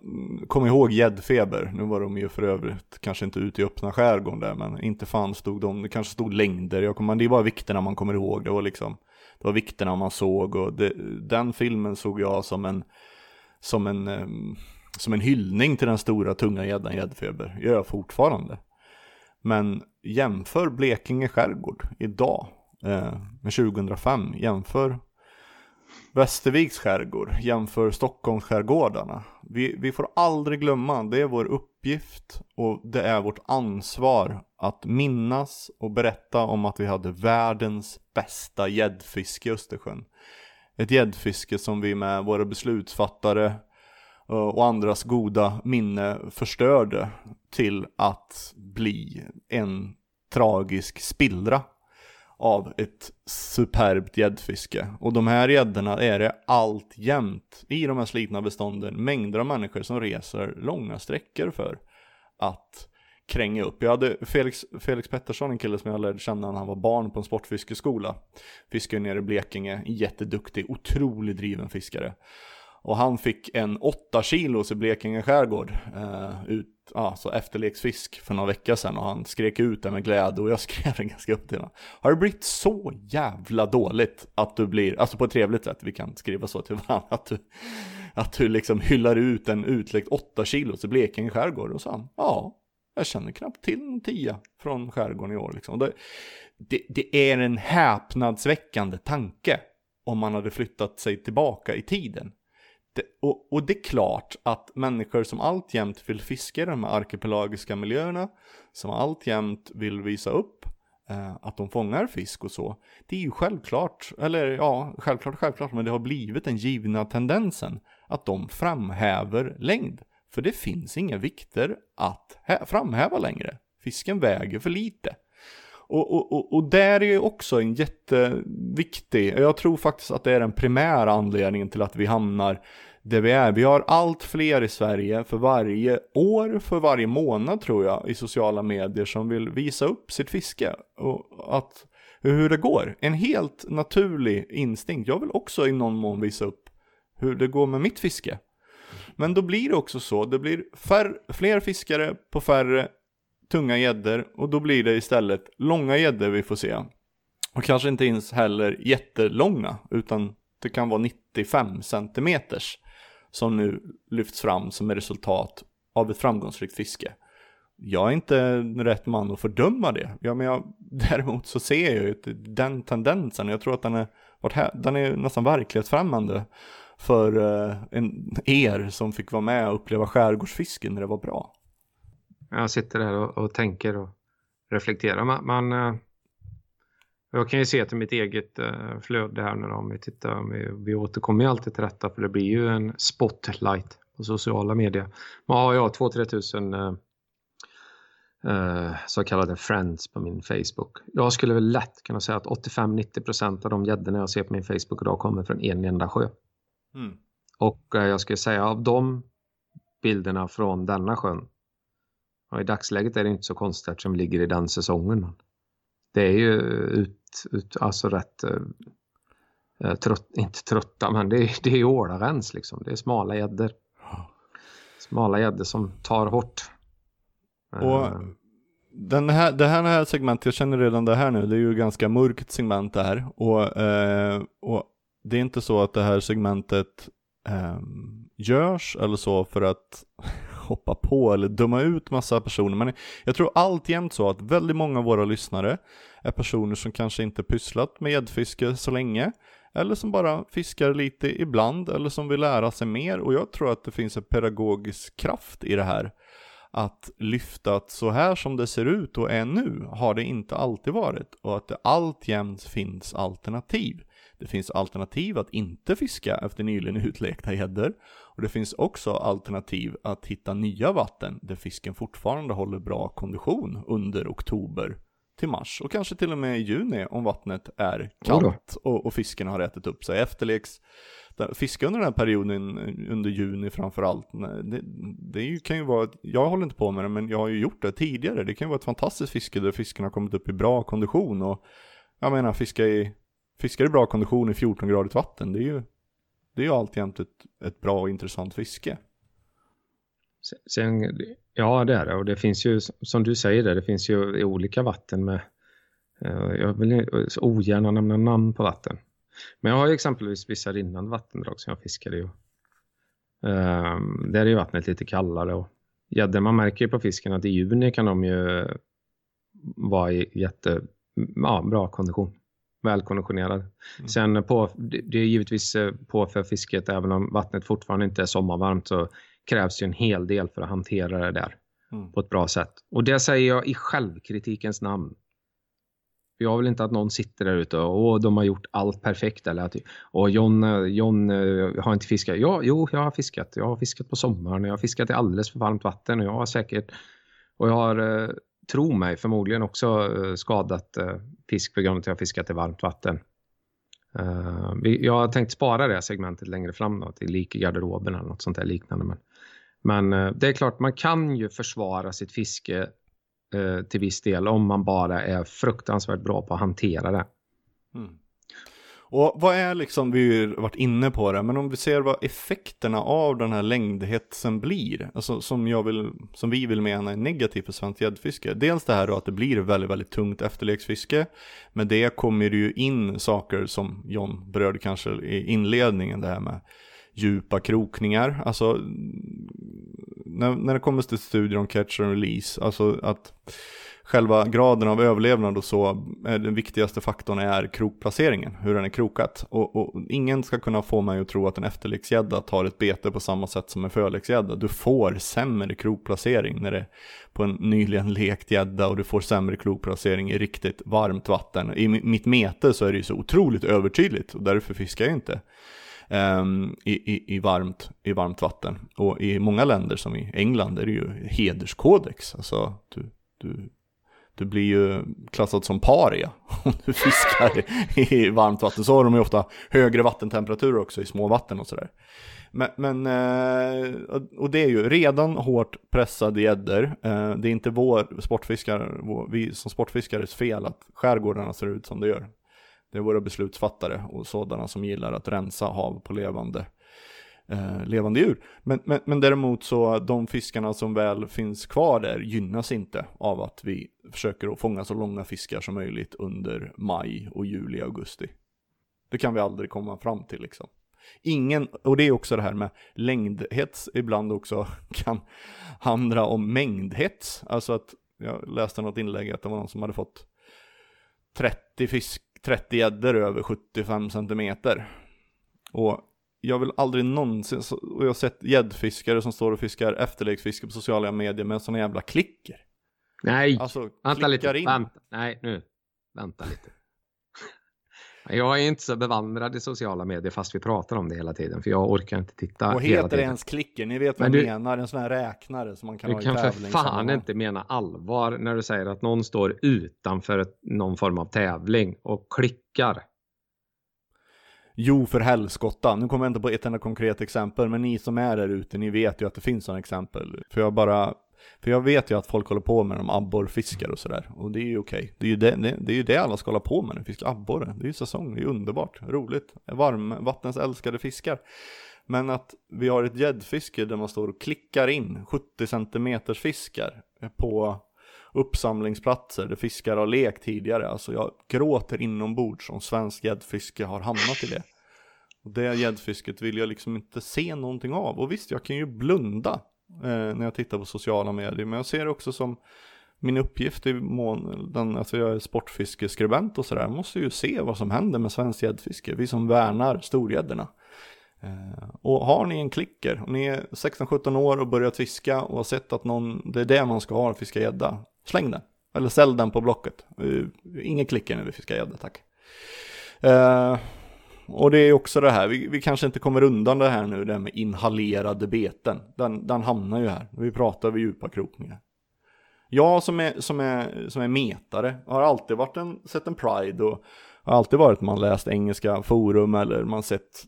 kom ihåg gäddfeber. Nu var de ju för övrigt kanske inte ute i öppna skärgården där, men inte fan stod de, det kanske stod längder. Jag kommer, det är bara vikterna man kommer ihåg. Det var liksom det var vikterna man såg och det, den filmen såg jag som en, som en, ehm, som en hyllning till den stora tunga gäddan gäddfeber. Gör jag fortfarande. Men jämför Blekinge skärgård idag eh, med 2005. Jämför Västerviks skärgård, jämför Stockholms skärgårdarna. Vi, vi får aldrig glömma, det är vår uppgift och det är vårt ansvar att minnas och berätta om att vi hade världens bästa gäddfiske i Östersjön. Ett gäddfiske som vi med våra beslutsfattare eh, och andras goda minne förstörde till att bli en tragisk spillra av ett superbt gäddfiske. Och de här gäddorna är det allt jämt i de här slitna bestånden mängder av människor som reser långa sträckor för att kränga upp. Jag hade Felix, Felix Pettersson, en kille som jag lärde känna när han var barn på en sportfiskeskola. Fiskar nere i Blekinge, jätteduktig, otroligt driven fiskare. Och han fick en 8 kilos i Blekinge skärgård, eh, ut, alltså efterleksfisk för några veckor sedan och han skrek ut det med glädje och jag [LAUGHS] skrev den ganska upp till honom. Har det blivit så jävla dåligt att du blir, alltså på ett trevligt sätt, vi kan skriva så till varandra, att du, att du liksom hyllar ut en utläckt 8 kilos i Blekinge skärgård och så han, ja, jag känner knappt till en tia från skärgården i år liksom. Det, det, det är en häpnadsväckande tanke om man hade flyttat sig tillbaka i tiden. Det, och, och, det är klart att människor som alltjämt vill fiska i de här arkipelagiska miljöerna, som alltjämt vill visa upp eh, att de fångar fisk och så, det är ju självklart, eller ja, självklart, självklart, men det har blivit den givna tendensen att de framhäver längd. För det finns inga vikter att framhäva längre. Fisken väger för lite. Och, och, och, och där är också en jätteviktig, jag tror faktiskt att det är den primära anledningen till att vi hamnar där vi är. Vi har allt fler i Sverige för varje år, för varje månad tror jag, i sociala medier som vill visa upp sitt fiske. Och att, hur det går. En helt naturlig instinkt. Jag vill också i någon mån visa upp hur det går med mitt fiske. Men då blir det också så, det blir fär, fler fiskare på färre tunga gäddor och då blir det istället långa gäddor vi får se. Och kanske inte ens heller jättelånga utan det kan vara 95 centimeters som nu lyfts fram som ett resultat av ett framgångsrikt fiske. Jag är inte rätt man att fördöma det. Ja, men jag, [LAUGHS] däremot så ser jag ju den tendensen. Jag tror att den är, den är nästan verklighetsfrämmande för eh, en, er som fick vara med och uppleva skärgårdsfisken när det var bra. Jag sitter där och, och tänker och reflekterar. Man, man eh, jag kan ju se till mitt eget eh, flöde här nu om vi tittar. Vi, vi återkommer ju alltid till detta för det blir ju en spotlight på sociala medier. Man har jag 2-3 tusen så kallade friends på min Facebook. Jag skulle väl lätt kunna säga att 85-90% av de gäddorna jag ser på min Facebook idag kommer från en enda sjö. Mm. Och jag skulle säga av de bilderna från denna sjön och i dagsläget är det inte så konstigt vi ligger i den säsongen. Det är ju ut, ut alltså rätt eh, trött, inte trötta, men det är, [LAUGHS] det är ålarens liksom. Det är smala gäddor. Smala gäddor som tar hårt. Och eh. den här, det här segmentet, jag känner redan det här nu, det är ju ganska mörkt segment det här. Och, eh, och det är inte så att det här segmentet eh, görs eller så för att [LAUGHS] hoppa på eller döma ut massa personer. Men jag tror alltjämt så att väldigt många av våra lyssnare är personer som kanske inte pysslat med gäddfiske så länge. Eller som bara fiskar lite ibland eller som vill lära sig mer. Och jag tror att det finns en pedagogisk kraft i det här. Att lyfta att så här som det ser ut och är nu har det inte alltid varit. Och att det alltjämt finns alternativ. Det finns alternativ att inte fiska efter nyligen utlekta gäddor. Och det finns också alternativ att hitta nya vatten där fisken fortfarande håller bra kondition under oktober till mars och kanske till och med i juni om vattnet är kallt och, och fisken har ätit upp sig. Efterleks fiska under den här perioden under juni framförallt. Det, det kan ju vara, jag håller inte på med det men jag har ju gjort det tidigare. Det kan ju vara ett fantastiskt fiske där fisken har kommit upp i bra kondition och jag menar fiska i Fiskar i bra kondition i 14-gradigt vatten, det är ju, det är ju alltjämt ett, ett bra och intressant fiske. Sen, ja, det är det. Och det finns ju, som du säger, det, det finns ju olika vatten med... Eh, jag vill ogärna nämna namn på vatten. Men jag har ju exempelvis vissa rinnande vattendrag som jag fiskar i. Um, där är ju vattnet lite kallare och gäddor, man märker ju på fisken att i juni kan de ju vara i jätte, ja, bra kondition välkonditionerad. Mm. Sen på, det är givetvis eh, på för fisket, även om vattnet fortfarande inte är sommarvarmt så krävs det en hel del för att hantera det där mm. på ett bra sätt. Och det säger jag i självkritikens namn. Jag vill inte att någon sitter där ute och de har gjort allt perfekt. Eller att och John, eh, John eh, har inte fiskat. Ja, jo, jag har fiskat. Jag har fiskat på sommaren. Jag har fiskat i alldeles för varmt vatten. Och jag har säkert... Och jag har tro mig, förmodligen också skadat fisk på grund av att jag fiskat i varmt vatten. Uh, jag har tänkt spara det segmentet längre fram då, till lik i garderoben eller något sånt där liknande. Men, men uh, det är klart, man kan ju försvara sitt fiske uh, till viss del om man bara är fruktansvärt bra på att hantera det. Mm. Och vad är liksom, vi har ju varit inne på det, men om vi ser vad effekterna av den här längdhetsen blir, alltså som, jag vill, som vi vill mena är negativt för svenskt gäddfiske. Dels det här då att det blir väldigt, väldigt tungt efterleksfiske. Med det kommer det ju in saker som John berörde kanske i inledningen, det här med djupa krokningar. Alltså när, när det kommer till studier om catch and release, alltså att själva graden av överlevnad och så, eh, den viktigaste faktorn är krokplaceringen, hur den är krokat. Och, och ingen ska kunna få mig att tro att en efterleksgädda tar ett bete på samma sätt som en förleksgädda. Du får sämre krokplacering när det är på en nyligen lekt gädda och du får sämre krokplacering i riktigt varmt vatten. I mitt mete så är det ju så otroligt övertydligt och därför fiskar jag inte. Um, i, i, i, varmt, i varmt vatten. Och i många länder som i England är det ju hederskodex. Alltså du, du du blir ju klassad som paria [LAUGHS] om du fiskar i varmt vatten. Så har de ju ofta högre vattentemperaturer också i små vatten och sådär. Men, men eh, och det är ju redan hårt pressade gäddor. Eh, det är inte vår sportfiskare, vi som sportfiskares fel att skärgårdarna ser ut som det gör. Det är våra beslutsfattare och sådana som gillar att rensa hav på levande eh, levande djur. Men, men, men däremot så de fiskarna som väl finns kvar där gynnas inte av att vi försöker att fånga så långa fiskar som möjligt under maj och juli, augusti. Det kan vi aldrig komma fram till liksom. Ingen, och det är också det här med längdhets ibland också [LAUGHS] kan handla om mängdhets. Alltså att jag läste något inlägg att det var någon som hade fått 30 fisk, 30 gäddor över 75 centimeter. Och jag vill aldrig någonsin, och jag har sett gäddfiskare som står och fiskar efterleksfiske på sociala medier med sådana jävla klicker. Nej, alltså, vänta lite, in. vänta, nej nu, vänta lite. [LAUGHS] Jag är inte så bevandrad i sociala medier fast vi pratar om det hela tiden för jag orkar inte titta Och heter det ens klicker? Ni vet vad Men jag du, menar, en sån här räknare som man kan du ha i kan för tävling. fan inte mena allvar när du säger att någon står utanför ett, någon form av tävling och klickar. Jo, för helskotta. Nu kommer jag inte på ett enda konkret exempel, men ni som är där ute, ni vet ju att det finns sådana exempel. För jag bara, för jag vet ju att folk håller på med de abborrfiskar och sådär. Och det är ju okej. Det är ju det, det, det, är ju det alla ska hålla på med, fiska abborre. Det är ju säsong, det är underbart, roligt. Varmvattensälskade fiskar. Men att vi har ett gäddfiske där man står och klickar in 70 centimeters fiskar på uppsamlingsplatser där fiskar har lekt tidigare. Alltså jag gråter inombords om svensk gäddfiske har hamnat i det. Och det gäddfisket vill jag liksom inte se någonting av. Och visst, jag kan ju blunda eh, när jag tittar på sociala medier. Men jag ser det också som min uppgift i mån, den, alltså jag är sportfiskeskribent och sådär. Jag måste ju se vad som händer med svensk gäddfiske. Vi som värnar storgäddorna. Eh, och har ni en klicker, och ni är 16-17 år och börjat fiska och har sett att någon, det är det man ska ha, fiska gädda. Släng den. Eller sälj den på Blocket. Uh, ingen klicker när vi fiskar gädda, tack. Eh, och det är också det här, vi, vi, kanske inte kommer undan det här nu, det här med inhalerade beten. Den, den hamnar ju här, vi pratar vid djupa krokningar. Jag som är, som är, som är metare har alltid varit en, sett en Pride och har alltid varit man läst engelska forum eller man sett,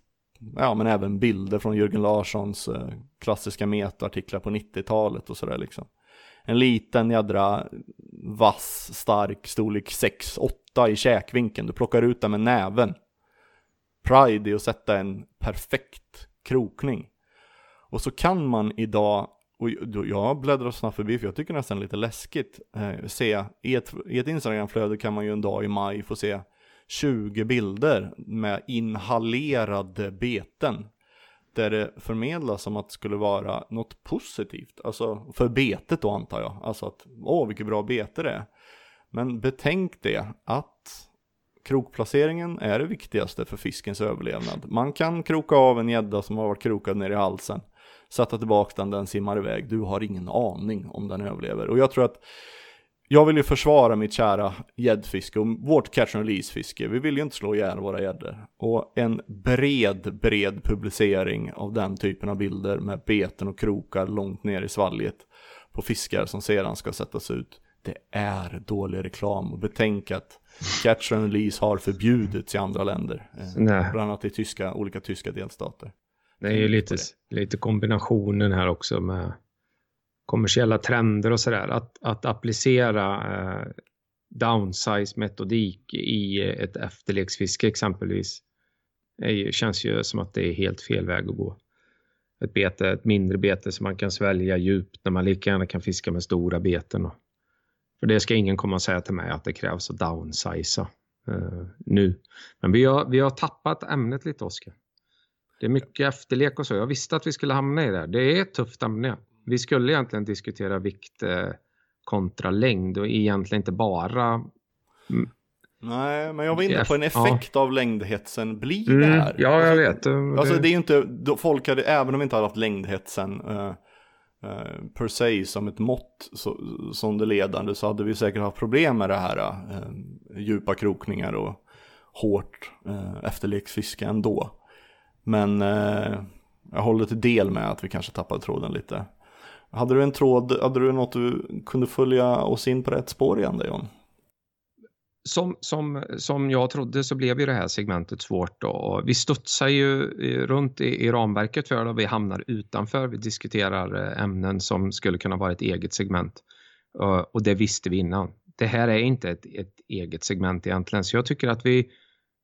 ja men även bilder från Jörgen Larssons eh, klassiska metartiklar på 90-talet och sådär liksom en liten jädra vass, stark, storlek 6-8 i käkvinkeln. Du plockar ut den med näven. Pride i att sätta en perfekt krokning. Och så kan man idag, och jag bläddrar snabbt förbi för jag tycker nästan lite läskigt, eh, se i ett, i ett Instagramflöde kan man ju en dag i maj få se 20 bilder med inhalerade beten där det förmedlas som att det skulle vara något positivt. Alltså för betet då antar jag. Alltså att, åh vilket bra bete det är. Men betänk det att krokplaceringen är det viktigaste för fiskens överlevnad. Man kan kroka av en gädda som har varit krokad ner i halsen. Sätta tillbaka den, den simmar iväg. Du har ingen aning om den överlever. Och jag tror att jag vill ju försvara mitt kära gäddfiske och vårt catch and release fiske. Vi vill ju inte slå ihjäl våra gäddor. Och en bred, bred publicering av den typen av bilder med beten och krokar långt ner i svalget på fiskar som sedan ska sättas ut. Det är dålig reklam och betänk att catch and release har förbjudits i andra länder. Eh, Nej. Bland annat i tyska, olika tyska delstater. Det är ju lite, lite kombinationen här också med kommersiella trender och sådär. Att, att applicera eh, downsize-metodik i ett efterleksfiske exempelvis är, känns ju som att det är helt fel väg att gå. Ett bete, ett mindre bete som man kan svälja djupt när man lika gärna kan fiska med stora beten. För det ska ingen komma och säga till mig att det krävs att downsiza uh, nu. Men vi har, vi har tappat ämnet lite Oskar. Det är mycket efterlek och så. Jag visste att vi skulle hamna i det. Det är ett tufft ämne. Vi skulle egentligen diskutera vikt eh, kontra längd och egentligen inte bara mm, Nej, men jag var inne på en effekt ja. av längdhetsen blir mm, det här. Ja, jag alltså, vet. Alltså det är ju inte, folk hade, även om vi inte hade haft längdhetsen uh, Eh, per se som ett mått så, som det ledande så hade vi säkert haft problem med det här eh, djupa krokningar och hårt eh, efterleksfiske ändå. Men eh, jag håller till del med att vi kanske tappade tråden lite. Hade du en tråd, hade du något du kunde följa oss in på rätt spår igen där John? Som, som, som jag trodde så blev ju det här segmentet svårt och vi studsar ju eh, runt i, i ramverket för det vi hamnar utanför. Vi diskuterar eh, ämnen som skulle kunna vara ett eget segment och det visste vi innan. Det här är inte ett, ett eget segment egentligen så jag tycker att vi,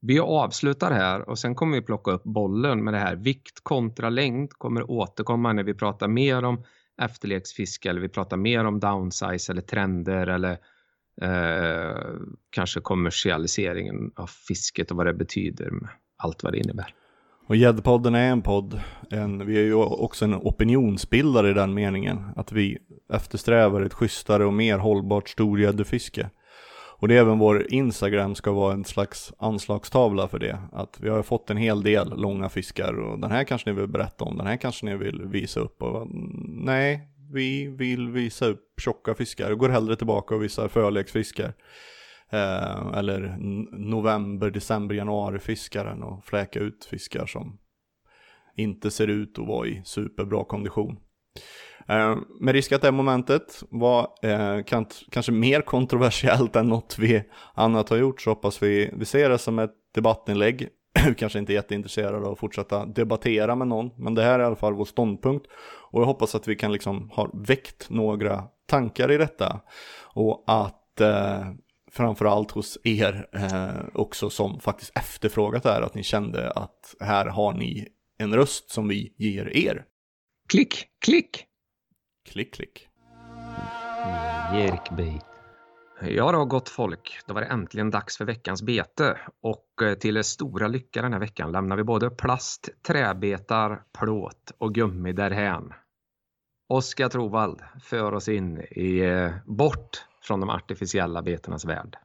vi avslutar här och sen kommer vi plocka upp bollen med det här. Vikt kontra längd kommer återkomma när vi pratar mer om efterleksfiske eller vi pratar mer om downsize eller trender eller eh, kanske kommersialiseringen av fisket och vad det betyder med allt vad det innebär. Och Gäddpodden är en podd, en, vi är ju också en opinionsbildare i den meningen att vi eftersträvar ett schysstare och mer hållbart storgäddefiske. Och det är även vår Instagram ska vara en slags anslagstavla för det. Att vi har fått en hel del långa fiskar och den här kanske ni vill berätta om, den här kanske ni vill visa upp. Och, nej, vi vill visa upp tjocka fiskar och går hellre tillbaka och visar förleksfiskar. Eh, eller november, december, januari fiskaren och fläka ut fiskar som inte ser ut att vara i superbra kondition. Eh, med risk att det momentet var eh, kan, kanske mer kontroversiellt än något vi annat har gjort så hoppas vi, vi ser det som ett debattinlägg. [CLEARS THROAT] kanske inte är jätteintresserade av att fortsätta debattera med någon, men det här är i alla fall vår ståndpunkt. Och jag hoppas att vi kan liksom ha väckt några tankar i detta. Och att eh, framförallt hos er eh, också som faktiskt efterfrågat det här, att ni kände att här har ni en röst som vi ger er. Klick, klick! Klick, klick. Jerkbait. Ja då, gott folk. Då var det äntligen dags för veckans bete och eh, till er stora lycka den här veckan lämnar vi både plast, träbetar, plåt och gummi därhän. Oskar Trovald för oss in i eh, bort från de artificiella betenas värld.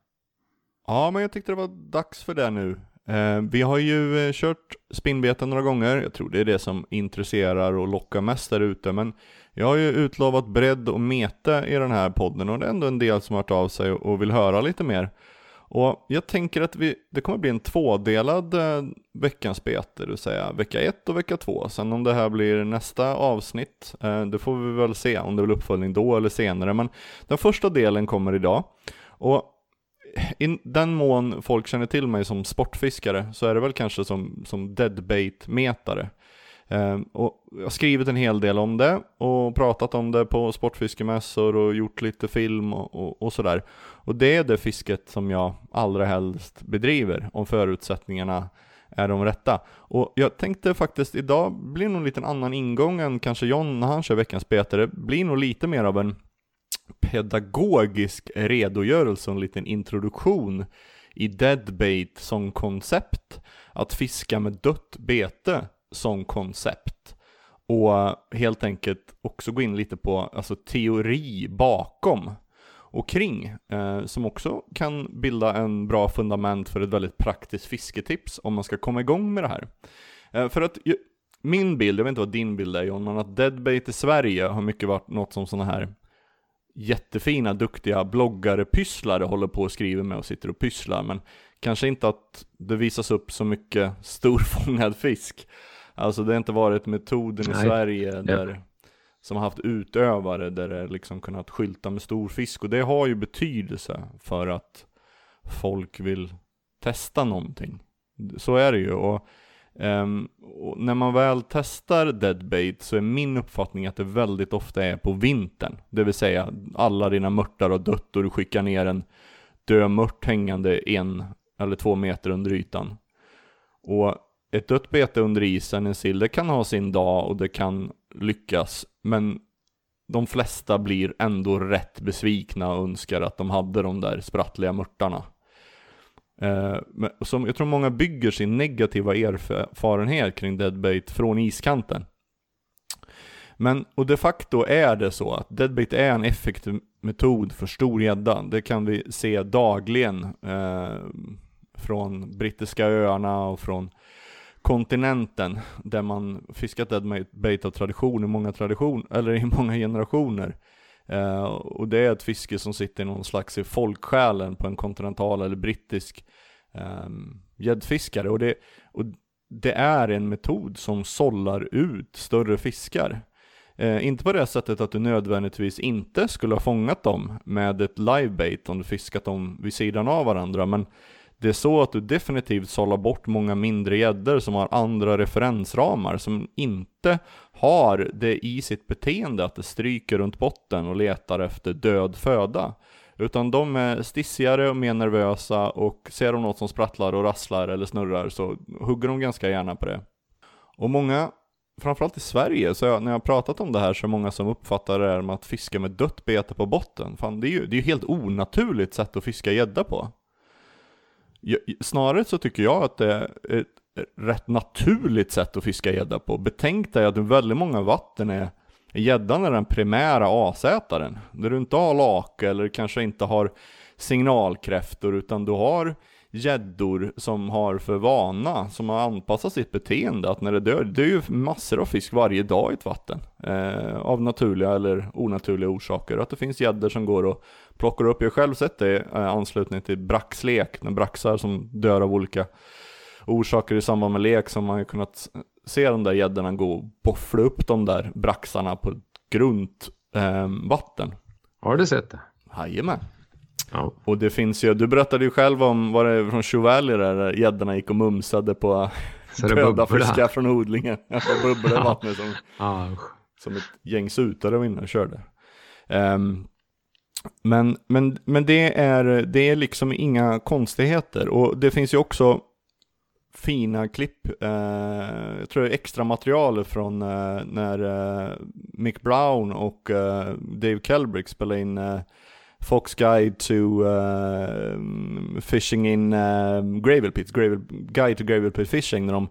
Ja, men jag tyckte det var dags för det nu. Eh, vi har ju kört spinnbeten några gånger. Jag tror det är det som intresserar och lockar mest där ute, men jag har ju utlovat bredd och meta i den här podden och det är ändå en del som har hört av sig och vill höra lite mer. Och jag tänker att vi, det kommer bli en tvådelad eh, veckans bete, det vill säga vecka 1 och vecka 2. Sen om det här blir nästa avsnitt, eh, det får vi väl se om det blir uppföljning då eller senare. Men den första delen kommer idag. Och i den mån folk känner till mig som sportfiskare så är det väl kanske som, som deadbait-metare. Ehm, och jag har skrivit en hel del om det och pratat om det på sportfiskemässor och gjort lite film och, och, och, sådär. Och det är det fisket som jag allra helst bedriver om förutsättningarna är de rätta. Och jag tänkte faktiskt idag blir nog en liten annan ingång än kanske John när han kör veckans bete. Det blir nog lite mer av en pedagogisk redogörelse och en liten introduktion i deadbait som koncept. Att fiska med dött bete som koncept. Och helt enkelt också gå in lite på alltså, teori bakom och kring, eh, som också kan bilda en bra fundament för ett väldigt praktiskt fisketips om man ska komma igång med det här. Eh, för att ju, min bild, jag vet inte vad din bild är John, men att deadbait i Sverige har mycket varit något som sådana här jättefina, duktiga bloggare, pysslare håller på och skriver med och sitter och pysslar, men kanske inte att det visas upp så mycket [LAUGHS] storfångad fisk. Alltså det har inte varit metoden i Sverige där, yep. som har haft utövare där det liksom kunnat skylta med stor fisk och det har ju betydelse för att folk vill testa någonting. Så är det ju och Ehm, och när man väl testar deadbait så är min uppfattning att det väldigt ofta är på vintern. Det vill säga alla dina mörtar har dött och du skickar ner en död mört hängande en eller två meter under ytan. Och ett dött bete under isen, en sill, det kan ha sin dag och det kan lyckas. Men de flesta blir ändå rätt besvikna och önskar att de hade de där sprattliga mörtarna. Eh, som jag tror många bygger sin negativa erfarenhet kring deadbait från iskanten. Men, och de facto är det så att deadbait är en effektiv metod för stor gädda. Det kan vi se dagligen eh, från brittiska öarna och från kontinenten där man fiskat deadbait av tradition i många tradition, eller i [LAUGHS] många generationer. Eh, och det är ett fiske som sitter i någon slags i folksjälen på en kontinental eller brittisk gäddfiskare. gäddfiskare. Och det, och det är en metod som sållar ut större fiskar. Eh, inte på det sättet att du nödvändigtvis inte skulle ha fångat dem med ett livebait om du fiskat dem vid sidan av varandra, men det är så att du definitivt sållar bort många mindre gäddor som har andra referensramar, som inte har det i sitt beteende att det stryker runt botten och letar efter död föda. Utan de är stissigare och mer nervösa och ser de något som sprattlar och rasslar eller snurrar så hugger de ganska gärna på det. Och många, framförallt i Sverige, så jag, när jag har pratat om det här så är det många som uppfattar det här med att fiska med dött bete på botten. Fan, det är ju det är ju helt onaturligt sätt att fiska gädda på. Snarare så tycker jag att det är ett rätt naturligt sätt att fiska gädda på. Betänk dig att väldigt många vatten är gäddan är den primära asätaren. Där du inte har lake eller kanske inte har signalkräftor utan du har gäddor som har för vana, som har anpassat sitt beteende att när det dör, det är ju massor av fisk varje dag i ett vatten. Eh, av naturliga eller onaturliga orsaker. Att det finns gäddor som går och plockar upp. Jag har själv sett det i eh, anslutning till braxlek, när braxar som dör av olika orsaker i samband med lek som man har kunnat se de där gäddorna gå och boffla upp de där braxarna på ett grunt eh, vatten. Har du sett det? Jajamän. Ja. Och det finns ju, du berättade ju själv om, var det från Chevalier där gäddorna gick och mumsade på Så döda fiskar från odlingen. [LAUGHS] Det bubblade vattnet som, Ja, som ett gäng sutare var inne och körde. Ehm, men, men, men det, är, det är liksom inga konstigheter. Och det finns ju också fina klipp, eh, jag tror det är extra material från eh, när eh, Mick Brown och eh, Dave Kelbrick spelade in eh, Fox Guide to uh, Fishing in uh, Gravel Pits, gravel, Guide to Gravel Pit Fishing, när de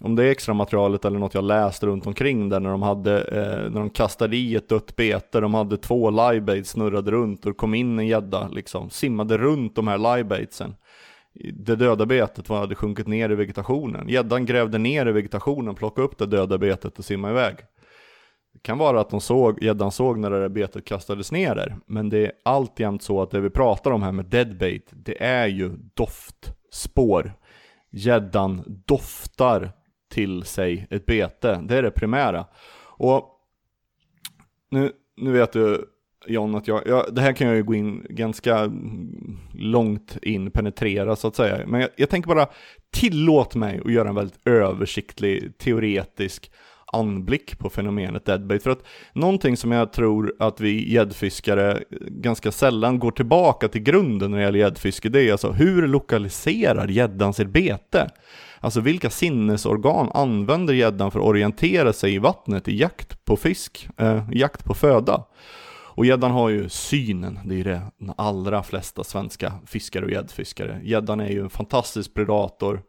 om det är extra materialet eller något jag läst runt omkring där när de hade, eh, när de kastade i ett dött bete, de hade två livebaits snurrade runt och kom in en gädda liksom, simmade runt de här livebaitsen. Det döda betet hade sjunkit ner i vegetationen. Gäddan grävde ner i vegetationen, plockade upp det döda betet och simmade iväg. Det kan vara att de såg, gäddan såg när det där betet kastades ner där, men det är alltjämt så att det vi pratar om här med deadbait, det är ju doftspår. Gäddan doftar till sig ett bete. Det är det primära. Och nu, nu vet du John att jag, jag, det här kan jag ju gå in ganska långt in, penetrera så att säga. Men jag, jag tänker bara, tillåt mig att göra en väldigt översiktlig, teoretisk anblick på fenomenet deadbait. För att någonting som jag tror att vi gäddfiskare ganska sällan går tillbaka till grunden när det gäller gäddfiske, det är alltså hur lokaliserar gäddan sitt bete? Alltså vilka sinnesorgan använder gäddan för att orientera sig i vattnet i jakt på fisk, eh, jakt på föda? Och gäddan har ju synen, det är ju det allra flesta svenska fiskare och gäddfiskare. Gäddan är ju en fantastisk predator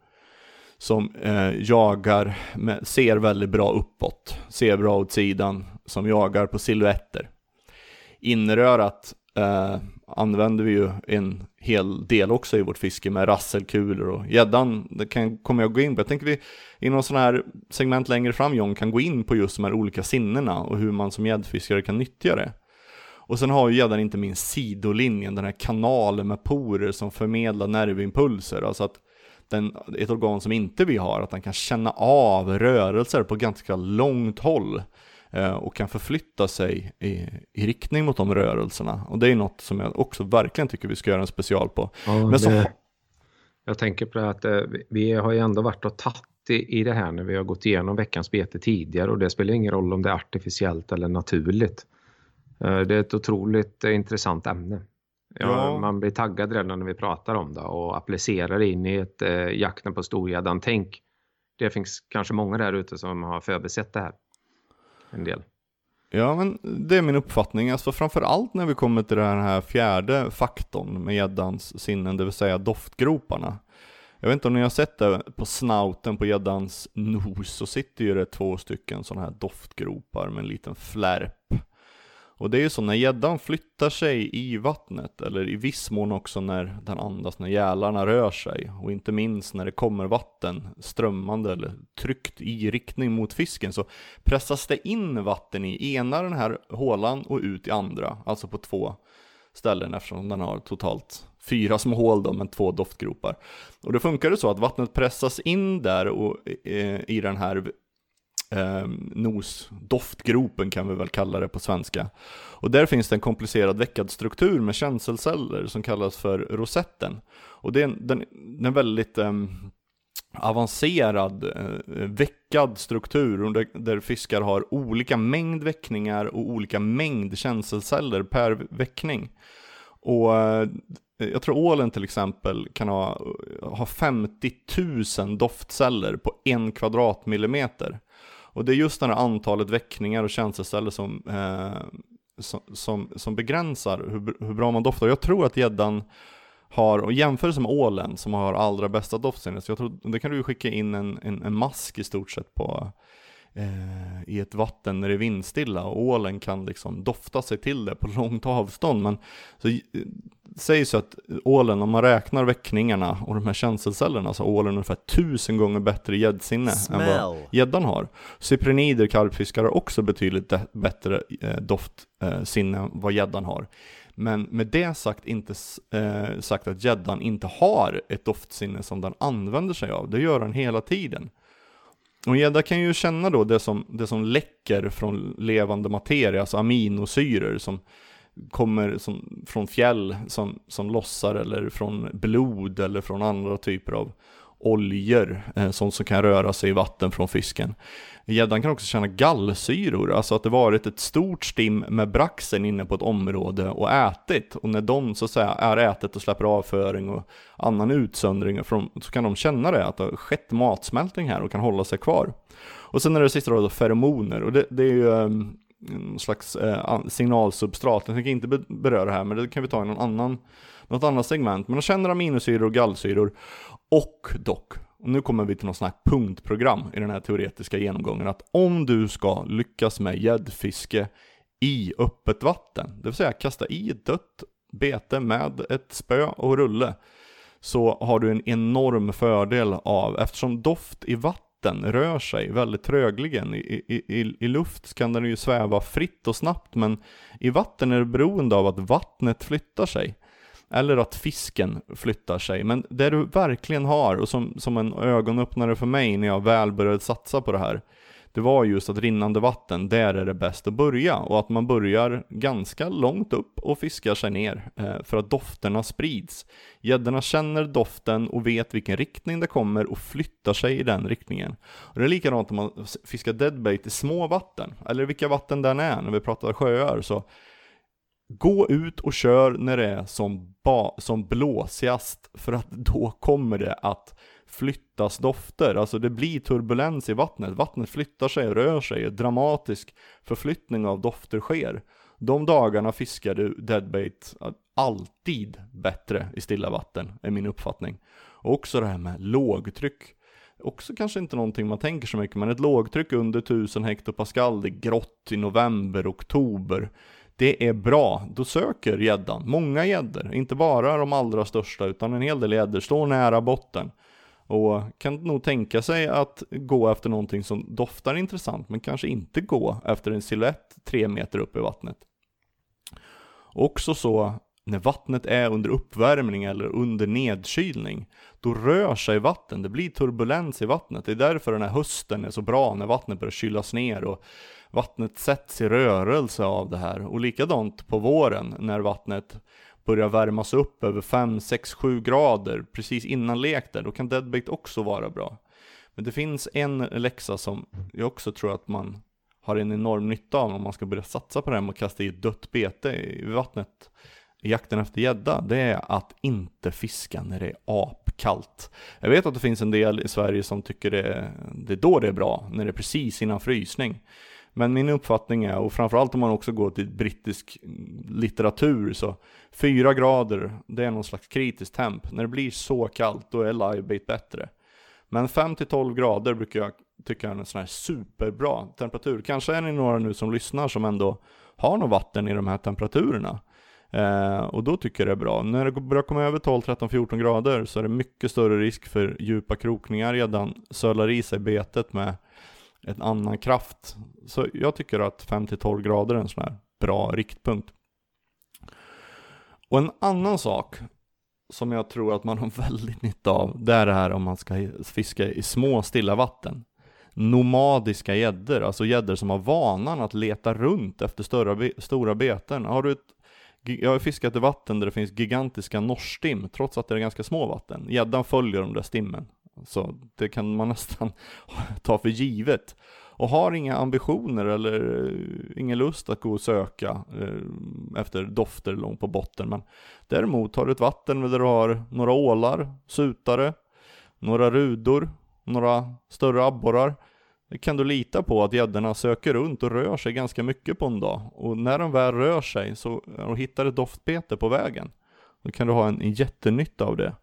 som eh, jagar, med, ser väldigt bra uppåt, ser bra åt sidan, som jagar på silhuetter. Innerörat eh, använder vi ju en hel del också i vårt fiske med rasselkulor och gäddan, det kan, kommer jag gå in på. Jag tänker vi i någon sån här segment längre fram John kan gå in på just de här olika sinnena och hur man som gäddfiskare kan nyttja det. Och sen har ju gäddan inte minst sidolinjen, den här kanalen med porer som förmedlar nervimpulser. Alltså att den, ett organ som inte vi har, att den kan känna av rörelser på ganska långt håll eh, och kan förflytta sig i, i, riktning mot de rörelserna. Och det är något som jag också verkligen tycker vi ska göra en special på. Ja, Men så, det, jag tänker på det att eh, vi- har ju ändå varit och tagit i, i det här när vi har gått igenom veckans bete tidigare och det spelar ingen roll om det är artificiellt eller naturligt. Eh, Det är ett otroligt intressant ämne. Ja. Man blir taggad redan när vi pratar om det och applicerar in i ett eh, jakten på storgäddan. Tänk, det finns kanske många där ute som har förbisett det här. En del. Ja, men det är min uppfattning. Alltså framförallt när vi kommer till den här fjärde faktorn med gäddans sinnen, det vill säga doftgroparna. Jag vet inte om ni har sett det på snouten på gäddans nos, så sitter ju det två stycken sådana här doftgropar med en liten flärp. Och det är ju så när gäddan flyttar sig i vattnet, eller i viss mån också när den andas, när gälarna rör sig, och inte minst när det kommer vatten strömmande eller tryckt i riktning mot fisken, så pressas det in vatten i ena den här hålan och ut i andra, alltså på två ställen eftersom den har totalt fyra små hål då, men två doftgropar. Och då funkar det så att vattnet pressas in där och, eh, i den här eh, nos, doftgropen kan vi väl kalla det på svenska. Och där finns det en komplicerad veckad struktur med känselceller som kallas för rosetten. Och det är en, den, den är väldigt eh, avancerad eh, veckad struktur där, där fiskar har olika mängd väckningar och olika mängd känselceller per väckning. Och eh, jag tror ålen till exempel kan ha, ha 50 000 doftceller på en kvadratmillimeter. Och det är just det här antalet väckningar och känselceller som, eh, som, som, som begränsar hur, hur bra man doftar. Jag tror att gäddan har, och jämförelse med ålen som har allra bästa doftsinne, så jag tror, det kan du ju skicka in en, en, en mask i stort sett på eh, i ett vatten när det är vindstilla och ålen kan liksom dofta sig till det på långt avstånd. Men så, sägs ju att ålen, om man räknar väckningarna och de här känselcellerna, så har ålen ungefär tusen gånger bättre gäddsinne än vad gäddan har. Cyprinider, karpfiskar har också betydligt bättre eh, doftsinne än vad gäddan har. Men med det sagt inte eh, sagt att gäddan inte har ett doftsinne som den använder sig av. Det gör den hela tiden. Och gädda kan ju känna då det som, det som läcker från levande materia, alltså aminosyror som kommer som, från fjäll som, som lossar eller från blod eller från andra typer av oljor eh, som, som kan röra sig i vatten från fisken. Gäddan kan också känna gallsyror, alltså att det varit ett stort stim med braxen inne på ett område och ätit. Och när de så att säga är ätet och släpper avföring och annan utsöndring från, så kan de känna det, att det har skett matsmältning här och kan hålla sig kvar. Och sen är det sista då feromoner, och det, det är ju ehm, någon slags eh, signalsubstrat. Jag tänker inte beröra det här, men det kan vi ta i någon annan, något annat segment. Men de känner aminosyror och gallsyror. Och dock, och nu kommer vi till något sånt här punktprogram i den här teoretiska genomgången, att om du ska lyckas med gäddfiske i öppet vatten, det vill säga kasta i ett dött bete med ett spö och rulle, så har du en enorm fördel av, eftersom doft i vatten rör sig väldigt trögligen. I, i, i, I luft kan den ju sväva fritt och snabbt, men i vatten är det beroende av att vattnet flyttar sig. Eller att fisken flyttar sig. Men det du verkligen har, och som, som en ögonöppnare för mig när jag väl började satsa på det här, det var just att rinnande vatten, där är det bäst att börja. Och att man börjar ganska långt upp och fiskar sig ner, eh, för att dofterna sprids. Gäddorna känner doften och vet vilken riktning det kommer och flyttar sig i den riktningen. Och det är likadant om man fiskar deadbait i små vatten, eller vilka vatten den är, när vi pratar sjöar, så Gå ut och kör när det är som, ba- som blåsigast, för att då kommer det att flyttas dofter. Alltså det blir turbulens i vattnet. Vattnet flyttar sig, rör sig, dramatisk förflyttning av dofter sker. De dagarna fiskar du deadbait alltid bättre i stilla vatten, är min uppfattning. Och också det här med lågtryck. Också kanske inte någonting man tänker så mycket, men ett lågtryck under 1000 hektopascal, det är grått i november, oktober. Det är bra, då söker gäddan. Många gäddor, inte bara de allra största, utan en hel del gäddor står nära botten. Och kan nog tänka sig att gå efter någonting som doftar intressant, men kanske inte gå efter en silhuett tre meter upp i vattnet. Också så, när vattnet är under uppvärmning eller under nedkylning, då rör sig vatten, det blir turbulens i vattnet. Det är därför den här hösten är så bra, när vattnet börjar kylas ner och vattnet sätts i rörelse av det här. Och likadant på våren, när vattnet börjar värmas upp över 5, 6, 7 grader precis innan lek där, då kan deadbait också vara bra. Men det finns en läxa som jag också tror att man har en enorm nytta av om man ska börja satsa på det här med att kasta i ett dött bete i vattnet i jakten efter gädda, det är att inte fiska när det är apkallt. Jag vet att det finns en del i Sverige som tycker det, det är då det är bra, när det är precis innan frysning. Men min uppfattning är, och framförallt om man också går till brittisk litteratur, så 4 grader, det är någon slags kritisk temp. När det blir så kallt, då är livebait bättre. Men 5-12 grader brukar jag tycka är en sån här superbra temperatur. Kanske är ni några nu som lyssnar som ändå har något vatten i de här temperaturerna. Eh, och då tycker jag det är bra. När det börjar komma över 12, 13, 14 grader så är det mycket större risk för djupa krokningar. Redan sölar i sig betet med en annan kraft. Så jag tycker att 5-12 grader är en sån här bra riktpunkt. Och en annan sak som jag tror att man har [LAUGHS] väldigt nytta av, det är det här om man ska fiska i små stilla vatten. Nomadiska gäddor, alltså gäddor som har vanan att leta runt efter stora, stora beten. Har du ett, jag har fiskat i vatten där det finns gigantiska norrstim, trots att det är ganska små vatten. Gäddan följer de där stimmen. Så det kan man [LAUGHS] nästan ta för givet. Och har inga ambitioner eller eh, ingen lust att gå och söka eh, efter dofter långt på botten. Men däremot har du ett vatten där du har några ålar, sutare, några rudor, några större abborrar. Det kan du lita på att gäddorna söker runt och rör sig ganska mycket på en dag. Och när de väl rör sig så, och hittar ett doftbete på vägen, då kan du ha en, en jättenytta av det.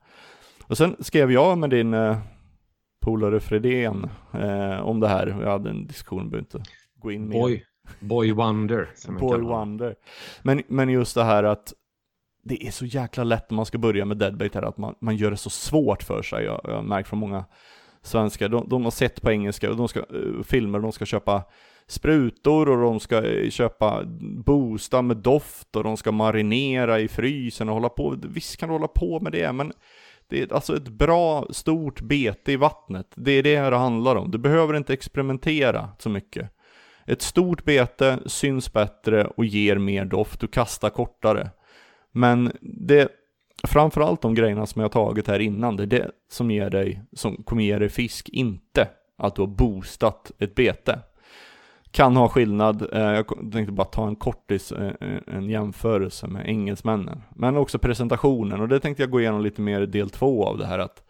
Och sen skrev jag med din eh, polare Fredén eh, om det här. Jag hade en diskussion, behöver inte gå in mer. Boy, boy wonder. boy wonder. Men, men just det här att det är så jäkla lätt när man ska börja med deadbait här, att man, man gör det så svårt för sig. Jag, jag har märkt från många svenskar, de, de har sett på engelska, de ska, uh, filmer, de ska köpa sprutor och de ska eh, köpa boosta med doft och de ska marinera i frysen och hålla på. Visst kan du hålla på med det, men det är alltså ett bra, stort bete i vattnet. Det är det här det handlar om. Du behöver inte experimentera så mycket. Ett stort bete syns bättre och ger mer doft, du kastar kortare. Men det, framförallt de grejerna som jag tagit här innan, det är det som, ger dig, som kommer ge dig fisk, inte att du har boostat ett bete kan ha skillnad. Eh, jag tänkte bara ta en kortis, eh, eh, en jämförelse med engelsmännen. Men också presentationen, och det tänkte jag gå igenom lite mer i del två av det här att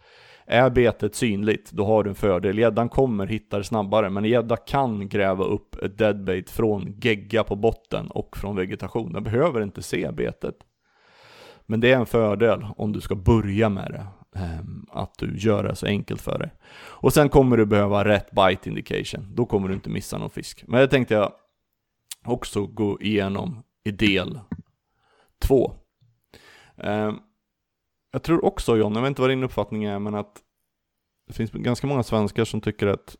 är betet synligt, då har du en fördel. Gäddan kommer hitta det snabbare, men gädda kan gräva upp ett deadbait från gegga på botten och från vegetation. Den behöver inte se betet. Men det är en fördel om du ska börja med det. Ehm, att du gör det så enkelt för dig. Och sen kommer du behöva rätt bite indication. Då kommer du inte missa någon fisk. Men det tänkte jag också gå igenom i del två. Ehm, jag tror också John, jag vet inte vad din uppfattning är, men att det finns ganska många svenskar som tycker att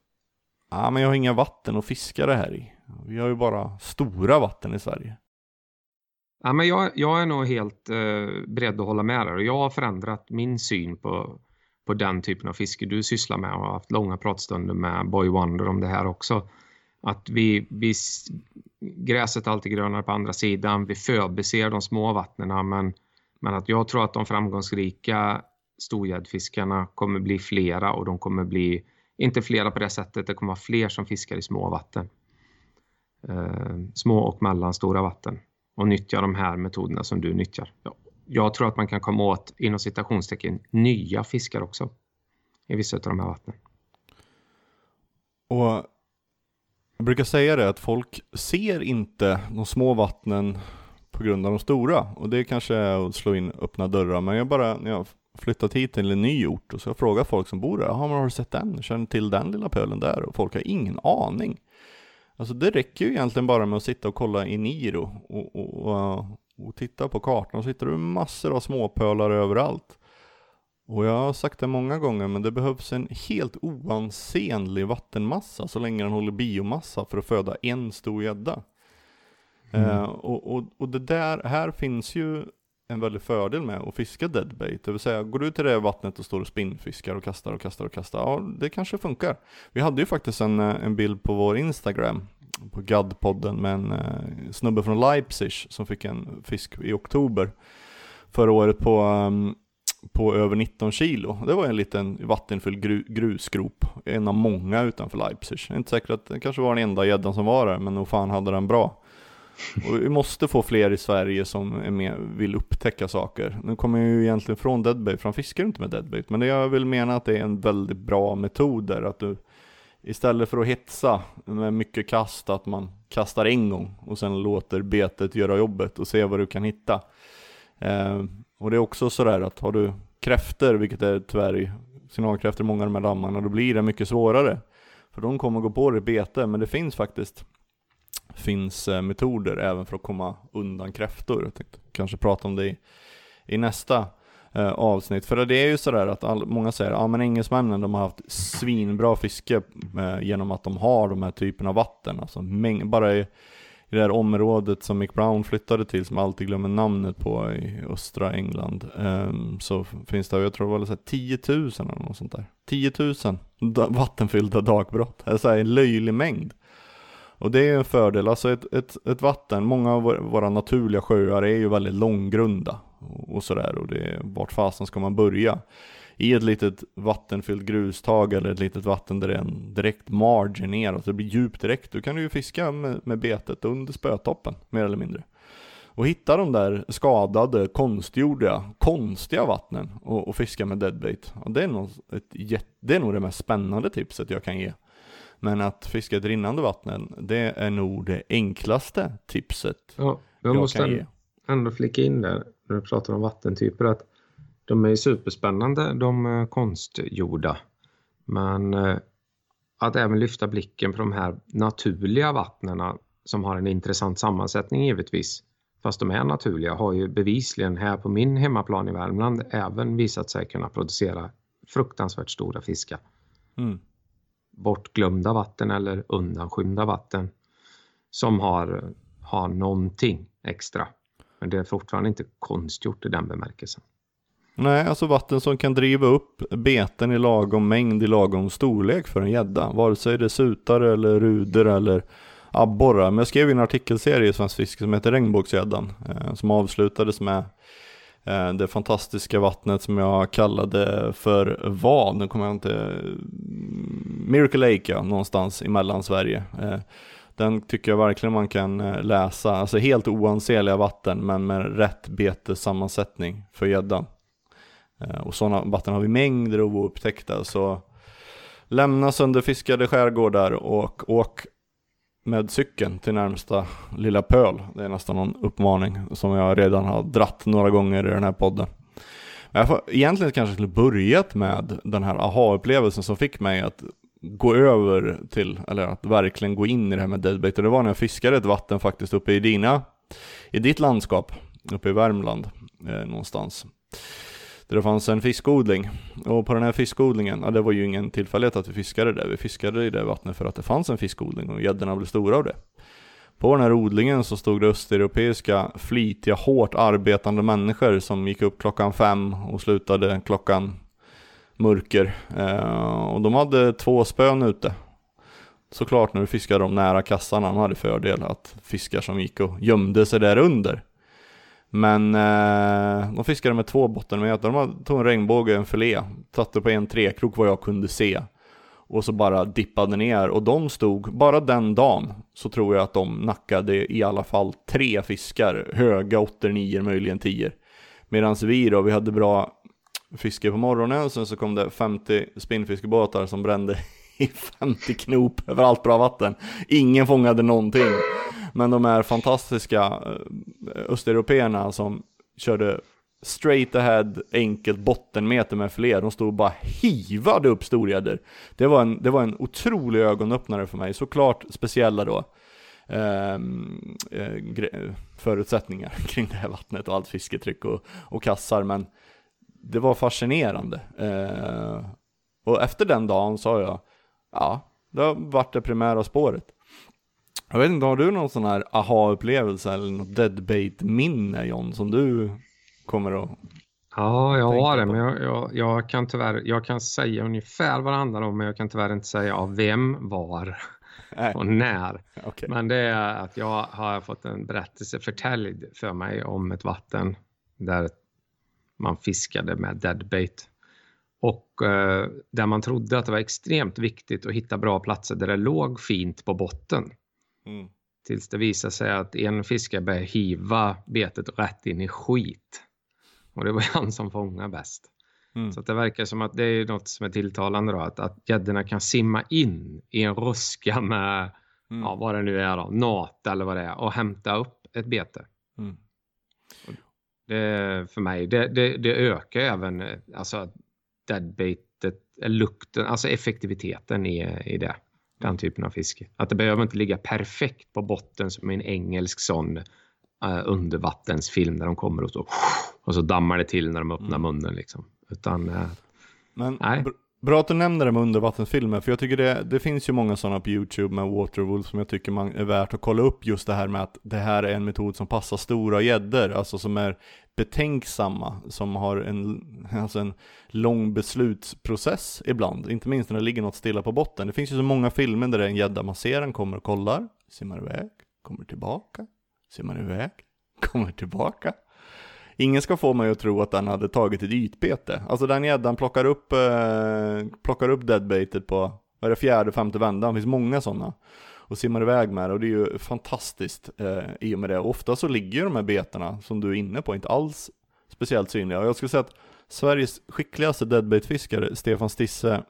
ah, men jag har inga vatten att fiska det här i. Vi har ju bara stora vatten i Sverige. Ja, men jag, jag är nog helt eh, beredd att hålla med där och jag har förändrat min syn på, på den typen av fiske du sysslar med och har haft långa pratstunder med Boy Wonder om det här också. Att vi, vi gräset är alltid grönare på andra sidan, vi förbiser de små vattnen men, men att jag tror att de framgångsrika storgäddfiskarna kommer bli flera och de kommer bli, inte flera på det sättet, det kommer vara fler som fiskar i små vatten. Eh, små och mellanstora vatten och nyttja de här metoderna som du nyttjar. Jag tror att man kan komma åt, inom citationstecken, nya fiskar också i vissa av de här vattnen. Och jag brukar säga det att folk ser inte de små vattnen på grund av de stora. Och det kanske är att slå in öppna dörrar. Men jag bara, när jag flyttat hit till en ny ort och så jag frågar folk som bor där, har du sett den? Känner till den lilla pölen där? Och folk har ingen aning. Alltså det räcker ju egentligen bara med att sitta och kolla i Niro och, och, och, och titta på kartan. Så hittar du massor av småpölar överallt. Och jag har sagt det många gånger, men det behövs en helt oansenlig vattenmassa så länge den håller biomassa för att föda en stor gädda. Mm. Eh, och, och, och det där, här finns ju en väldig fördel med att fiska deadbait. Det vill säga, går du till det vattnet och står och spinnfiskar och kastar och kastar och kastar, ja det kanske funkar. Vi hade ju faktiskt en, eh, en bild på vår Instagram, på GAD-podden med en eh, snubbe från Leipzig som fick en fisk i oktober förra året på, um, på över 19 kilo. Det var en liten vattenfylld gru, grusgrop, en av många utanför Leipzig. Jag är inte säker att det kanske var den enda gäddan som var där, men nog fan hade den bra. Och vi måste få fler i Sverige som är med, vill upptäcka saker. Nu kommer jag ju egentligen från deadbait, för han fiskar inte med deadbait. Men det jag vill mena att det är en väldigt bra metod där, att du istället för att hetsa med mycket kast, att man kastar en gång och sen låter betet göra jobbet och se vad du kan hitta. Eh, och det är också sådär att har du kräfter, vilket är tyvärr signalkräftor i många av de här dammarna, då blir det mycket svårare. För de kommer gå på det bete, men det finns faktiskt finns eh, metoder även för att komma undan kräftor. Jag tänkte kanske prata om det i, i nästa eh, avsnitt. För det är ju sådär att all, många säger att ja, engelsmännen de har haft svinbra fiske eh, genom att de har de här typerna av vatten. Alltså mäng, bara i, i det här området som Mick Brown flyttade till, som jag alltid glömmer namnet på i östra England, um, så finns det, jag tror det var så 10 000 eller något sånt där. 10 000 vattenfyllda dagbrott, alltså en löjlig mängd. Och det är en fördel, alltså ett, ett, ett vatten, många av våra naturliga sjöar är ju väldigt långgrunda och sådär och det är vart fasen ska man börja? I ett litet vattenfyllt grustag eller ett litet vatten där det är en direkt margin neråt, det blir djupt direkt, då kan du ju fiska med, med betet under spötoppen, mer eller mindre. Och hitta de där skadade, konstgjorda, konstiga vattnen och, och fiska med deadbait. Ja, det, är nog ett, det är nog det mest spännande tipset jag kan ge. Men att fiska ett rinnande vatten, det är nog det enklaste tipset ja, jag, jag måste kan ge. ändå flika in där när du pratar om vattentyper att de är superspännande, de konstgjorda. Men eh, att även lyfta blicken på de här naturliga vattnena som har en intressant sammansättning givetvis, fast de är naturliga, har ju bevisligen här på min hemmaplan i Värmland även visat sig kunna producera fruktansvärt stora fiskar. Mm bortglömda vatten eller undanskymda vatten som har, har någonting extra. Men det är fortfarande inte konstgjort i den bemärkelsen. Nej, alltså vatten som kan driva upp beten i lagom mängd i lagom storlek för en gädda. Vare sig det är sutare eller ruder eller abborrar. Men jag skrev en artikelserie i Svensk Fiske som heter Regnbågsgäddan. Eh, som avslutades med Eh, det fantastiska vattnet som jag kallade för vad? Nu kommer jag inte... Miracle Lake ja, någonstans i Mellansverige. Eh, den tycker jag verkligen man kan eh, läsa. Alltså helt oansenliga vatten men med rätt betesammansättning för gäddan. Och sådana vatten har vi mängder av oupptäckta så lämna sönderfiskade skärgårdar och åk med cykeln till närmsta lilla pöl. Det är nästan någon uppmaning som jag redan har dratt några gånger i den här podden. Men jag får, egentligen kanske skulle börjat med den här aha-upplevelsen som fick mig att gå över till, eller att verkligen gå in i det här med deadbait. Och det var när jag fiskade ett vatten faktiskt uppe i dina, i ditt landskap, uppe i Värmland eh, någonstans där det fanns en fiskodling. Och på den här fiskodlingen, ja det var ju ingen tillfällighet att vi fiskade där. Vi fiskade i det vattnet för att det fanns en fiskodling och gäddorna blev stora av det. På den här odlingen så stod det östeuropeiska, flitiga, hårt arbetande människor som gick upp klockan fem och slutade klockan mörker. Eh, och de hade två spön ute. Såklart när du fiskade dem nära kassarna, de hade fördel att fiskar som gick och gömde sig där under men eh, de fiskade med två bottenmeter. De tog en regnbåge, en filé, satte på en trekrok vad jag kunde se. Och så bara dippade ner och de stod, bara den dagen så tror jag att de nackade i alla fall tre fiskar, höga åttor, nior, möjligen tior. Medan vi då, vi hade bra fiske på morgonen, sen så kom det 50 spinnfiskebåtar som brände [LAUGHS] i 50 knop över allt bra vatten. Ingen fångade någonting. Men de här fantastiska eh, östeuropeerna som körde straight ahead, enkelt bottenmeter med fler. De stod och bara hivade upp storgäddor. Det, var en, det var en otrolig ögonöppnare för mig. Såklart speciella då ehm, eh, förutsättningar [LAUGHS] kring det här vattnet och allt fisketryck och, och kassar. Men det var fascinerande. Eh, och efter den dagen sa jag, ja, det har varit det primära spåret. Jag vet inte, har du någon sån här aha-upplevelse eller något deadbait-minne John som du kommer att Ja, jag har det, men jag, jag, jag, kan tyvärr, jag kan säga ungefär vad det handlar om, men jag kan tyvärr inte säga av vem, var Nej. och när. Okay. Men det är att jag har fått en berättelse förtäljd för mig om ett vatten där man fiskade med deadbait. Och eh, där man trodde att det var extremt viktigt att hitta bra platser där det låg fint på botten. Mm. Tills det visade sig att en fiskare började hiva betet rätt in i skit. Och det var [LAUGHS] han som fångade bäst. Mm. Så det verkar som att det är något som är tilltalande då. Att, gäddorna kan simma in i en ruska med Mm. ja, vad det nu är då, nat eller vad det är och hämta upp ett bete. Mm. Det, för mig, det, det, det ökar även eh, alltså deadbaitet, lukten, alltså effektiviteten i, i det. Den typen av fiske. Att det behöver inte ligga perfekt på botten som i en engelsk sån uh, undervattensfilm där de kommer och så, och så dammar det till när de öppnar munnen liksom. Utan eh, Men Nej bra att du nämner det med undervattensfilmer, för jag tycker det, det finns ju många sådana på YouTube med Waterwolf som jag tycker man är värt att kolla upp just det här med att det här är en metod som passar stora gäddor, alltså som är betänksamma, som har en, [LAUGHS] alltså en lång beslutsprocess ibland, inte minst när det ligger något stilla på botten. Det finns ju så många filmer där det är en gädda, man ser den, kommer och kollar, simmar iväg, kommer tillbaka, simmar iväg, [LAUGHS] kommer tillbaka. Ingen ska få mig att tro att den hade tagit ett ytbete. Alltså den gäddan plockar upp, eh, plockar upp deadbaitet på, vad är det, fjärde, femte vändan, det finns många sådana. Och simmar iväg med det och det är ju fantastiskt eh, i och med det. Ofta så ligger ju de här betena som du är inne på inte alls speciellt synliga. Och jag skulle säga att Sveriges skickligaste deadbaitfiskare, Stefan Stisse,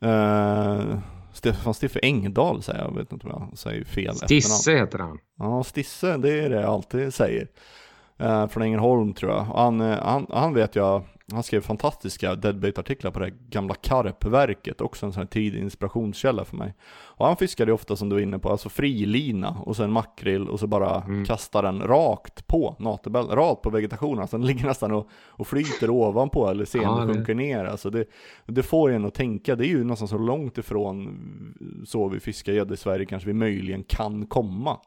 eh, Stefan Stiffe Engdahl säger jag, jag vet inte om jag säger fel Stisse heter han. Ja, Stisse, det är det jag alltid säger. Eh, från Ängelholm tror jag. Han, eh, han, han vet jag, han skrev fantastiska deadbait-artiklar på det gamla karpverket, också en sån här tidig inspirationskälla för mig. Och han fiskade ju ofta som du var inne på, alltså frilina och sen makrill och så bara Mm. kastar den rakt på natebälten, rakt på vegetationen, alltså den ligger nästan och, och flyter ovanpå eller sen Ja, det- sjunker ner. Alltså det, det får en att tänka, det är ju nästan så långt ifrån så vi fiskar gädda i Sverige kanske vi möjligen kan komma.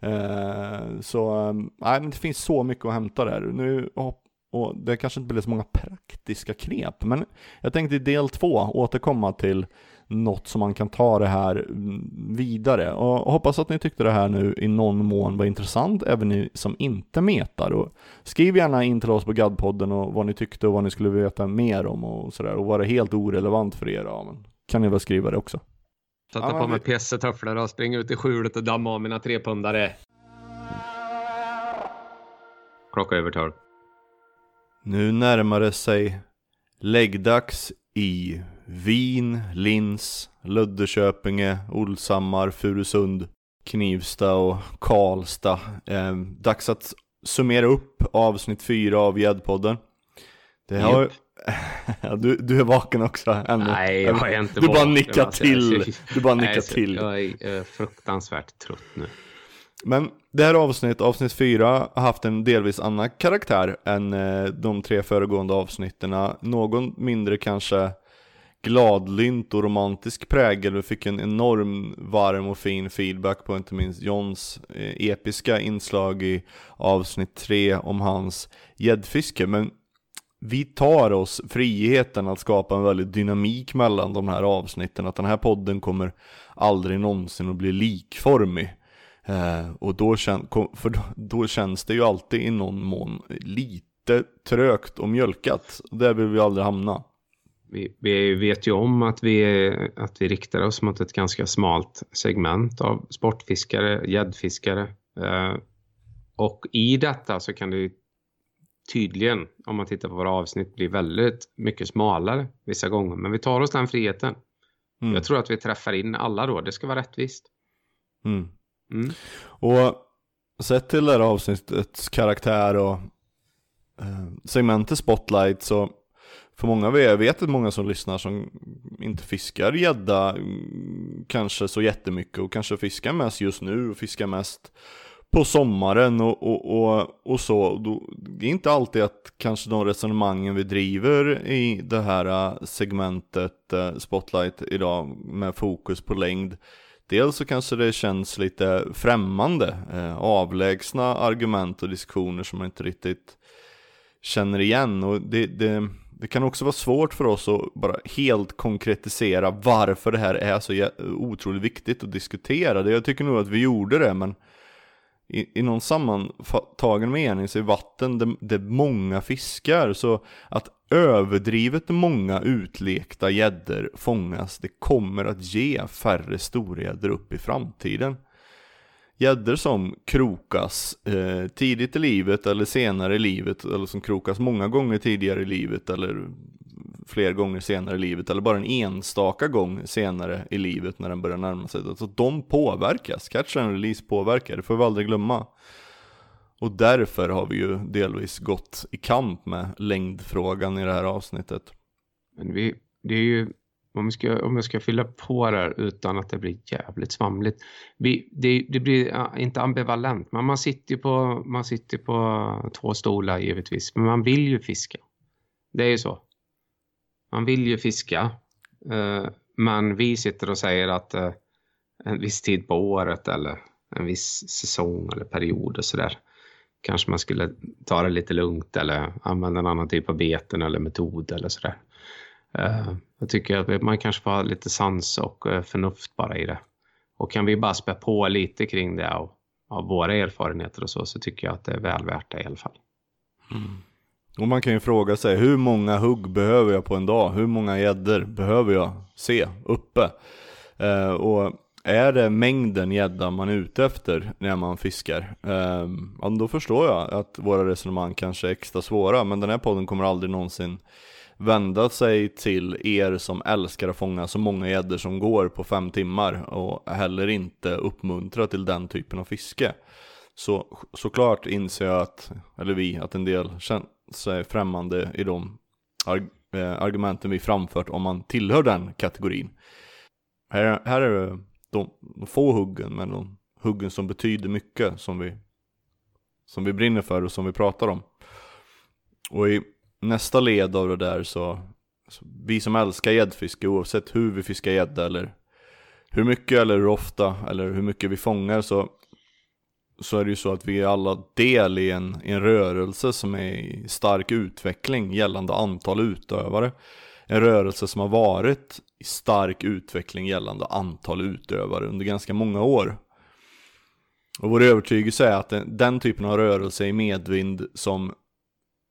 Eh, så, ehm, nej men det finns så mycket att hämta där. Nu, och, det kanske inte blir så många praktiska knep, men jag tänkte i del två återkomma till något som man kan ta det här mm, vidare. Och hoppas att ni tyckte det här nu i någon mån var intressant, även ni som inte metar. Och skriv gärna in till oss på Gadpodden och vad ni tyckte och vad ni skulle veta mer om och sådär. Och var det helt orelevant för er, ja men kan ni väl skriva det också. Sätta Ja, på mig vi- pjäsetofflor och springa ut i skjulet och damma av mina trepundare. Klocka över tolv. Nu närmar det sig läggdags i Wien, Linz, Löddeköpinge, Olshammar, Furusund, Knivsta och Karlstad. Eh, dags att summera upp avsnitt fyra av Gäddpodden. Det har... Japp. Du, du är vaken också ännu. Nej, jag är inte Du bara nickar alltså, till. Du bara Nej, nickar så- till. Jag är fruktansvärt trött nu. Men det här avsnitt, avsnitt fyra, har haft en delvis annan karaktär än eh, de tre föregående avsnitten. Någon mindre kanske gladlynt och romantisk prägel. Vi fick en enorm varm och fin feedback på inte minst Johns eh, episka inslag i avsnitt tre om hans gäddfiske. Men vi tar oss friheten att skapa en väldigt dynamik mellan de här avsnitten. Att den här podden kommer aldrig någonsin att bli likformig. Eh, och då, kän, för då, då känns det ju alltid i någon mån lite trögt och mjölkat. Där vill vi aldrig hamna. Vi, vi vet ju om att vi, att vi riktar oss mot ett ganska smalt segment av sportfiskare, gäddfiskare. Eh, och i detta så kan det ju tydligen, om man tittar på våra avsnitt, bli väldigt mycket smalare vissa gånger. Men vi tar oss den friheten. Mm. Jag tror att vi träffar in alla då. Det ska vara rättvist. Mm. Mm. Och sett till det här avsnittets karaktär och eh, segmentet Spotlight så för många av er, jag vet att många som lyssnar som inte fiskar gädda mm, kanske så jättemycket och kanske fiskar mest just nu och fiskar mest på sommaren och, och, och, och så. Då, det är inte alltid att kanske de resonemangen vi driver i det här äh, segmentet äh, Spotlight idag med fokus på längd Dels så kanske det känns lite främmande, eh, avlägsna argument och diskussioner som man inte riktigt känner igen. Och det, det, det kan också vara svårt för oss att bara helt konkretisera varför det här är så otroligt viktigt att diskutera. Jag tycker nog att vi gjorde det, men i, i någon sammantagen mening så är vatten det, det många fiskar. Så att överdrivet många utlekta gäddor fångas, det kommer att ge färre storgäddor upp i framtiden. Gäddor som krokas eh, tidigt i livet eller senare i livet, eller som krokas många gånger tidigare i livet eller fler gånger senare i livet, eller bara en enstaka gång senare i livet när den börjar närma sig. Så de påverkas, catch and release påverkar, det får vi aldrig glömma. Och därför har vi ju delvis gått i kamp med längdfrågan i det här avsnittet. Men vi, det är ju, om jag, ska, om jag ska fylla på där utan att det blir jävligt svamligt. Vi, det, det blir inte ambivalent, men man sitter, på, man sitter på två stolar givetvis. Men man vill ju fiska. Det är ju så. Man vill ju fiska. Eh, men vi sitter och säger att eh, en viss tid på året eller en viss säsong eller period och sådär kanske man skulle ta det lite lugnt eller använda en annan typ av beten eller metod eller sådär. Eh, jag tycker att man kanske får ha lite sans och förnuft bara i det. Och kan vi bara spä på lite kring det av våra erfarenheter och så, så tycker jag att det är väl värt det i alla fall. Mm. Och man kan ju fråga sig, hur många hugg behöver jag på en dag? Hur många gäddor behöver jag se uppe? Eh, och är det mängden gädda man är ute efter när man fiskar? Eh, ja, då förstår jag att våra resonemang kanske är extra svåra, men den här podden kommer aldrig någonsin vända sig till er som älskar att fånga så många gäddor som går på fem timmar och heller inte uppmuntra till den typen av fiske. Så såklart inser jag att, eller vi, att en del känner sig främmande i de arg eh, argumenten vi framfört om man tillhör den kategorin. Här, här är det de, de få huggen, men de huggen som betyder mycket som vi, som vi brinner för och som vi pratar om. Och i nästa led av det där så, så vi som älskar gäddfiske oavsett hur vi fiskar gädda eller hur mycket eller hur ofta eller hur mycket vi fångar så, så är det ju så att vi är alla del i en, i en rörelse som är i stark utveckling gällande antal utövare en rörelse som har varit i stark utveckling gällande antal utövare under ganska många år. Och vår övertygelse är att den, den typen av rörelse i medvind som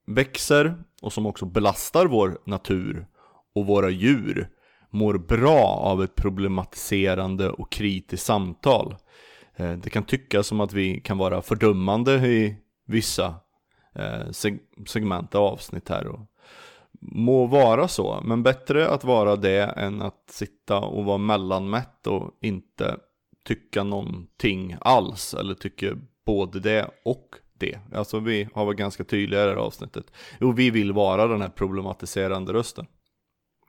växer och som också belastar vår natur och våra djur mår bra av ett problematiserande och kritiskt samtal. Eh, det kan tyckas som att vi kan vara fördömande i vissa eh, segment och avsnitt här och må vara så, men bättre att vara det än att sitta och vara mellanmätt och inte tycka någonting alls, eller tycker både det och det. Alltså vi har varit ganska tydliga i det här avsnittet. Jo, vi vill vara den här problematiserande rösten.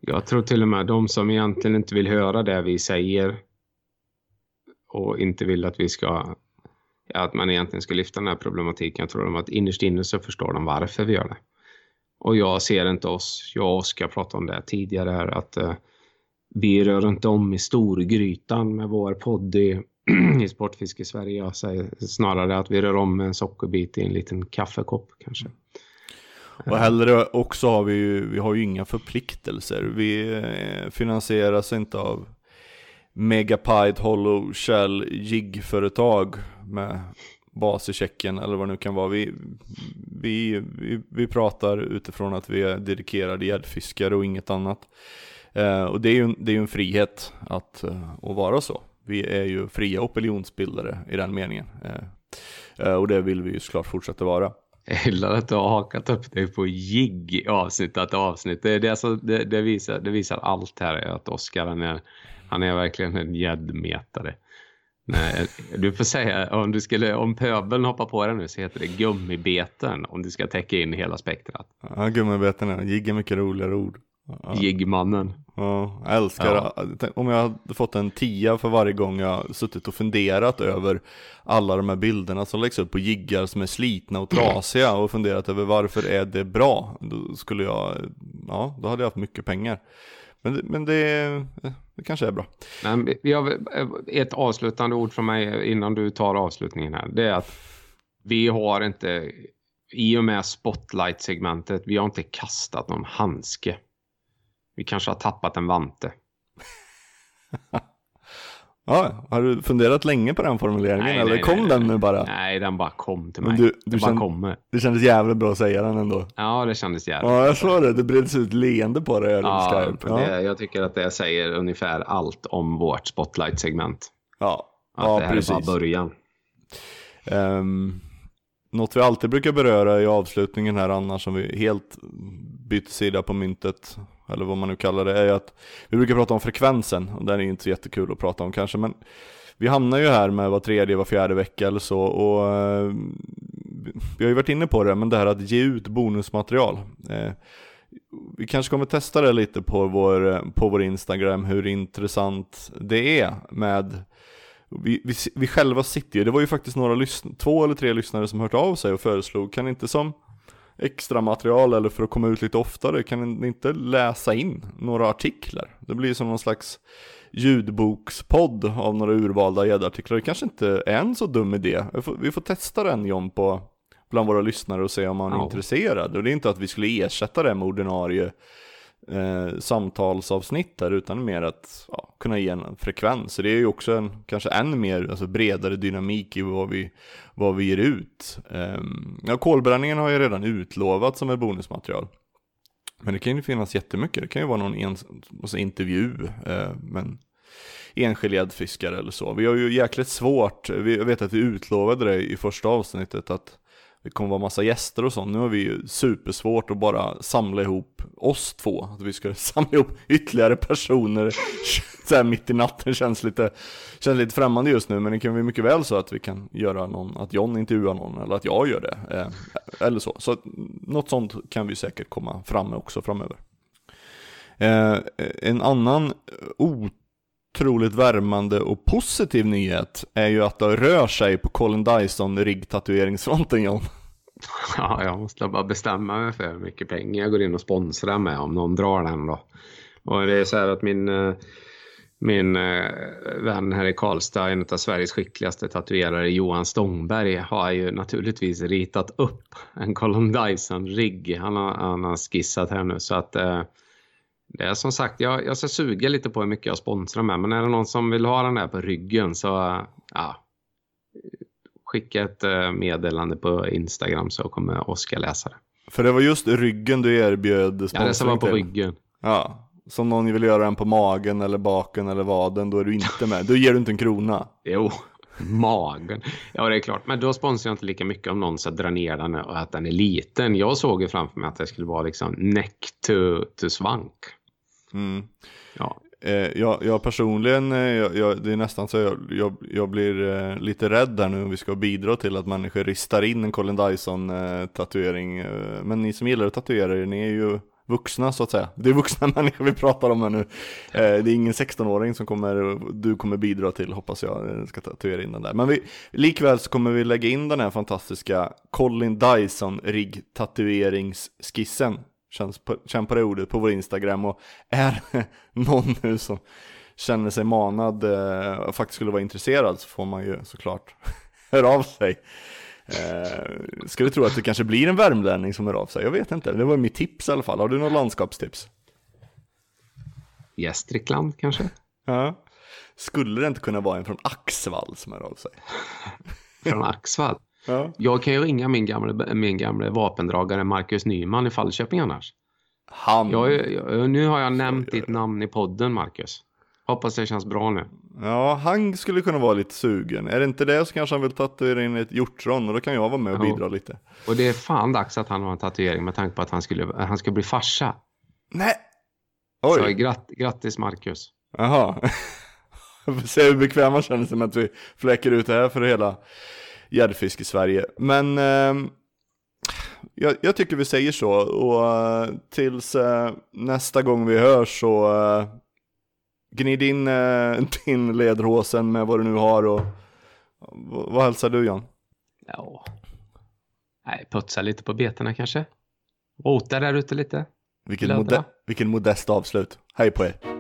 Jag tror till och med de som egentligen inte vill höra det vi säger och inte vill att vi ska att man egentligen ska lyfta den här problematiken. Jag tror de att innerst inne så förstår de varför vi gör det. Och jag ser inte oss, jag och Oskar pratade om det tidigare här, att eh, vi rör inte om i storgrytan med vår podd i, [CLEARS THROAT] i Sportfiske Sverige. Jag säger snarare att vi rör om med en sockerbit i en liten kaffekopp kanske. Och hellre också har vi ju, vi har ju inga förpliktelser. Vi eh, finansieras inte av Megapide, Hollow Shell, jig-företag med bas i Tjeckien eller vad det nu kan vara. Vi, vi, vi, vi pratar utifrån att vi är dedikerade gäddfiskare och inget annat. Eh, och det är ju det är en frihet att, eh, att vara så. Vi är ju fria opinionsbildare i den meningen. Eh, eh, och det vill vi ju såklart fortsätta vara. Jag gillar att du har hakat upp dig på jigg avsnitt efter avsnitt. Det, det, alltså, det, det, visar, det visar allt här att Oskar är, han är verkligen en gäddmetare. Nej, du får säga om, du skulle, om pöbeln hoppar på den nu så heter det gummibeten om du ska täcka in hela spektrat. Ja, gummibeten jigg är mycket roligare ord. Ja. Jiggmannen. Ja, jag älskar ja. Om jag hade fått en tia för varje gång jag suttit och funderat över alla de här bilderna som läggs upp på jiggar som är slitna och trasiga och funderat över varför är det bra? Då skulle jag, ja, då hade jag haft mycket pengar. Men, men det, det kanske är bra. Men vi har ett avslutande ord från mig innan du tar avslutningen här. Det är att vi har inte, i och med spotlight-segmentet, vi har inte kastat någon handske. Vi kanske har tappat en vante. [LAUGHS] Ja, har du funderat länge på den formuleringen Nej, eller nej, kom nej, den nu bara? Nej, den bara kom till Men mig. du- du den bara kommer. Det kändes jävligt bra att säga den ändå. Ja, det kändes jävligt. Ja, jag såg det. Det breds ut leende på över Ja, Skype. Ja, det, jag tycker att det säger ungefär allt om vårt spotlight-segment. ja. Att ja det här precis. är bara början. Um, något vi alltid brukar beröra i avslutningen här annars som vi helt bytt sida på myntet eller vad man nu kallar det är att vi brukar prata om frekvensen och den är inte så jättekul att prata om kanske men vi hamnar ju här med var tredje, var fjärde vecka eller så och eh, vi har ju varit inne på det men det här att ge ut bonusmaterial eh, vi kanske kommer testa det lite på vår, på vår Instagram hur intressant det är med vi, vi, vi själva sitter ju, det var ju faktiskt några lyssn- två eller tre lyssnare som hört av sig och föreslog, kan inte som extra material eller för att komma ut lite oftare, kan ni inte läsa in några artiklar? Det blir som någon slags ljudbokspodd av några urvalda gäddartiklar. Det kanske inte är en så dum idé. Vi får, vi får testa den John på bland våra lyssnare och se om man är Ja. intresserad. Och det är inte att vi skulle ersätta det med ordinarie eh, samtalsavsnitt där utan mer att ja, kunna ge en frekvens. Så det är ju också en kanske än mer alltså bredare dynamik i vad vi, vad vi ger ut. Eh, ja, kolbränningen har ju redan utlovat som ett bonusmaterial. Men det kan ju finnas jättemycket. Det kan ju vara någon en, alltså intervju eh, men enskild gäddfiskare eller så. Vi har ju jäkligt svårt, vi, jag vet att vi utlovade det i första avsnittet att det kommer vara massa gäster och sånt. Nu har vi ju supersvårt att bara samla ihop oss två. Att vi ska [LAUGHS] samla ihop ytterligare personer så här mitt i natten känns lite, känns lite främmande just nu. Men det kan bli mycket väl så att vi kan göra någon, att John intervjuar någon eller att jag gör det. Eh, eller så. Så något sånt kan vi säkert komma fram med också framöver. Eh, en annan otroligt värmande och positiv nyhet är ju att det rör sig på Colin Dyson riggtatueringsfronten John. [LAUGHS] Ja, jag måste bara bestämma mig för hur mycket pengar jag går in och sponsrar med om någon drar den då. Och det är så här att min, eh, min eh, vän här i Karlstad, en av Sveriges skickligaste tatuerare, Johan Stångberg, har ju naturligtvis ritat upp en Colin Dyson-rigg. Han har, han har skissat här nu så att eh, det är som sagt, jag, jag ska suga lite på hur mycket jag sponsrar med. Men är det någon som vill ha den där på ryggen så ja, skicka ett eh, meddelande på Instagram så kommer Oskar läsa det. För det var just ryggen du erbjöd Ja, det sponsring vara på till. ryggen. Ja, som någon vill göra den på magen eller baken eller vaden, då är du inte med. Då ger du inte en krona. Jo, [LAUGHS] magen. Ja, det är klart. Men då sponsrar jag inte lika mycket om någon så drar ner den och att den är liten. Jag såg ju framför mig att det skulle vara liksom neck to, to svank. Mm. Ja, Eh, jag, jag personligen, eh, jag, jag, det är nästan så jag, jag, blir eh, lite rädd där nu om vi ska bidra till att människor ristar in en Colin Dyson eh, tatuering. Eh, men ni som gillar att tatuera er, ni är ju vuxna så att säga. Det är vuxna [LAUGHS] människor vi pratar om här nu. Eh, det är ingen 16-åring som kommer, du kommer bidra till hoppas jag, eh, ska tatuera in den där. Men vi, likväl så kommer vi lägga in den här fantastiska Colin Dyson rigg tatueringsskissen Känns på, känn på det ordet på vår Instagram och är det [LAUGHS] någon nu som känner sig manad eh, och faktiskt skulle vara intresserad så får man ju såklart [LAUGHS] höra av sig. Eh, skulle tro att det kanske blir en värmlänning som hör av sig, jag vet inte. Det var mitt tips i alla fall. Har du något landskapstips? Gästrikland kanske? Ja. Skulle det inte kunna vara en från Axvall som hör av sig? [LAUGHS] Från Axvall? Ja. Jag kan ju ringa min gamla, min gamla vapendragare Marcus Nyman i Falköping annars. Han. Jag, jag, nu har jag nämnt ditt namn i podden Marcus. Hoppas det känns bra nu. Ja, han skulle kunna vara lite sugen. Är det inte det så kanske han vill tatuera in ett hjortron och då kan jag vara med och Ja. bidra lite. Och det är fan dags att han har en tatuering med tanke på att han skulle, han ska bli farsa. Nej! Så Oj! gratt, grattis Marcus. Jaha. [LAUGHS] Jag får se hur bekväm man känner sig med att vi fläcker ut det här för hela gäddfisk i Sverige. Men ehm, jag, jag tycker vi säger så och eh, tills eh, nästa gång vi hörs så uh, gnid in [LAUGHS] uh, din ledråsen med vad du nu har och vad, vad hälsar du Jan? Ja. Nej, putsa lite på betena kanske. Rota där ute lite. Vilken, mode, vilken modest avslut. Hej på er!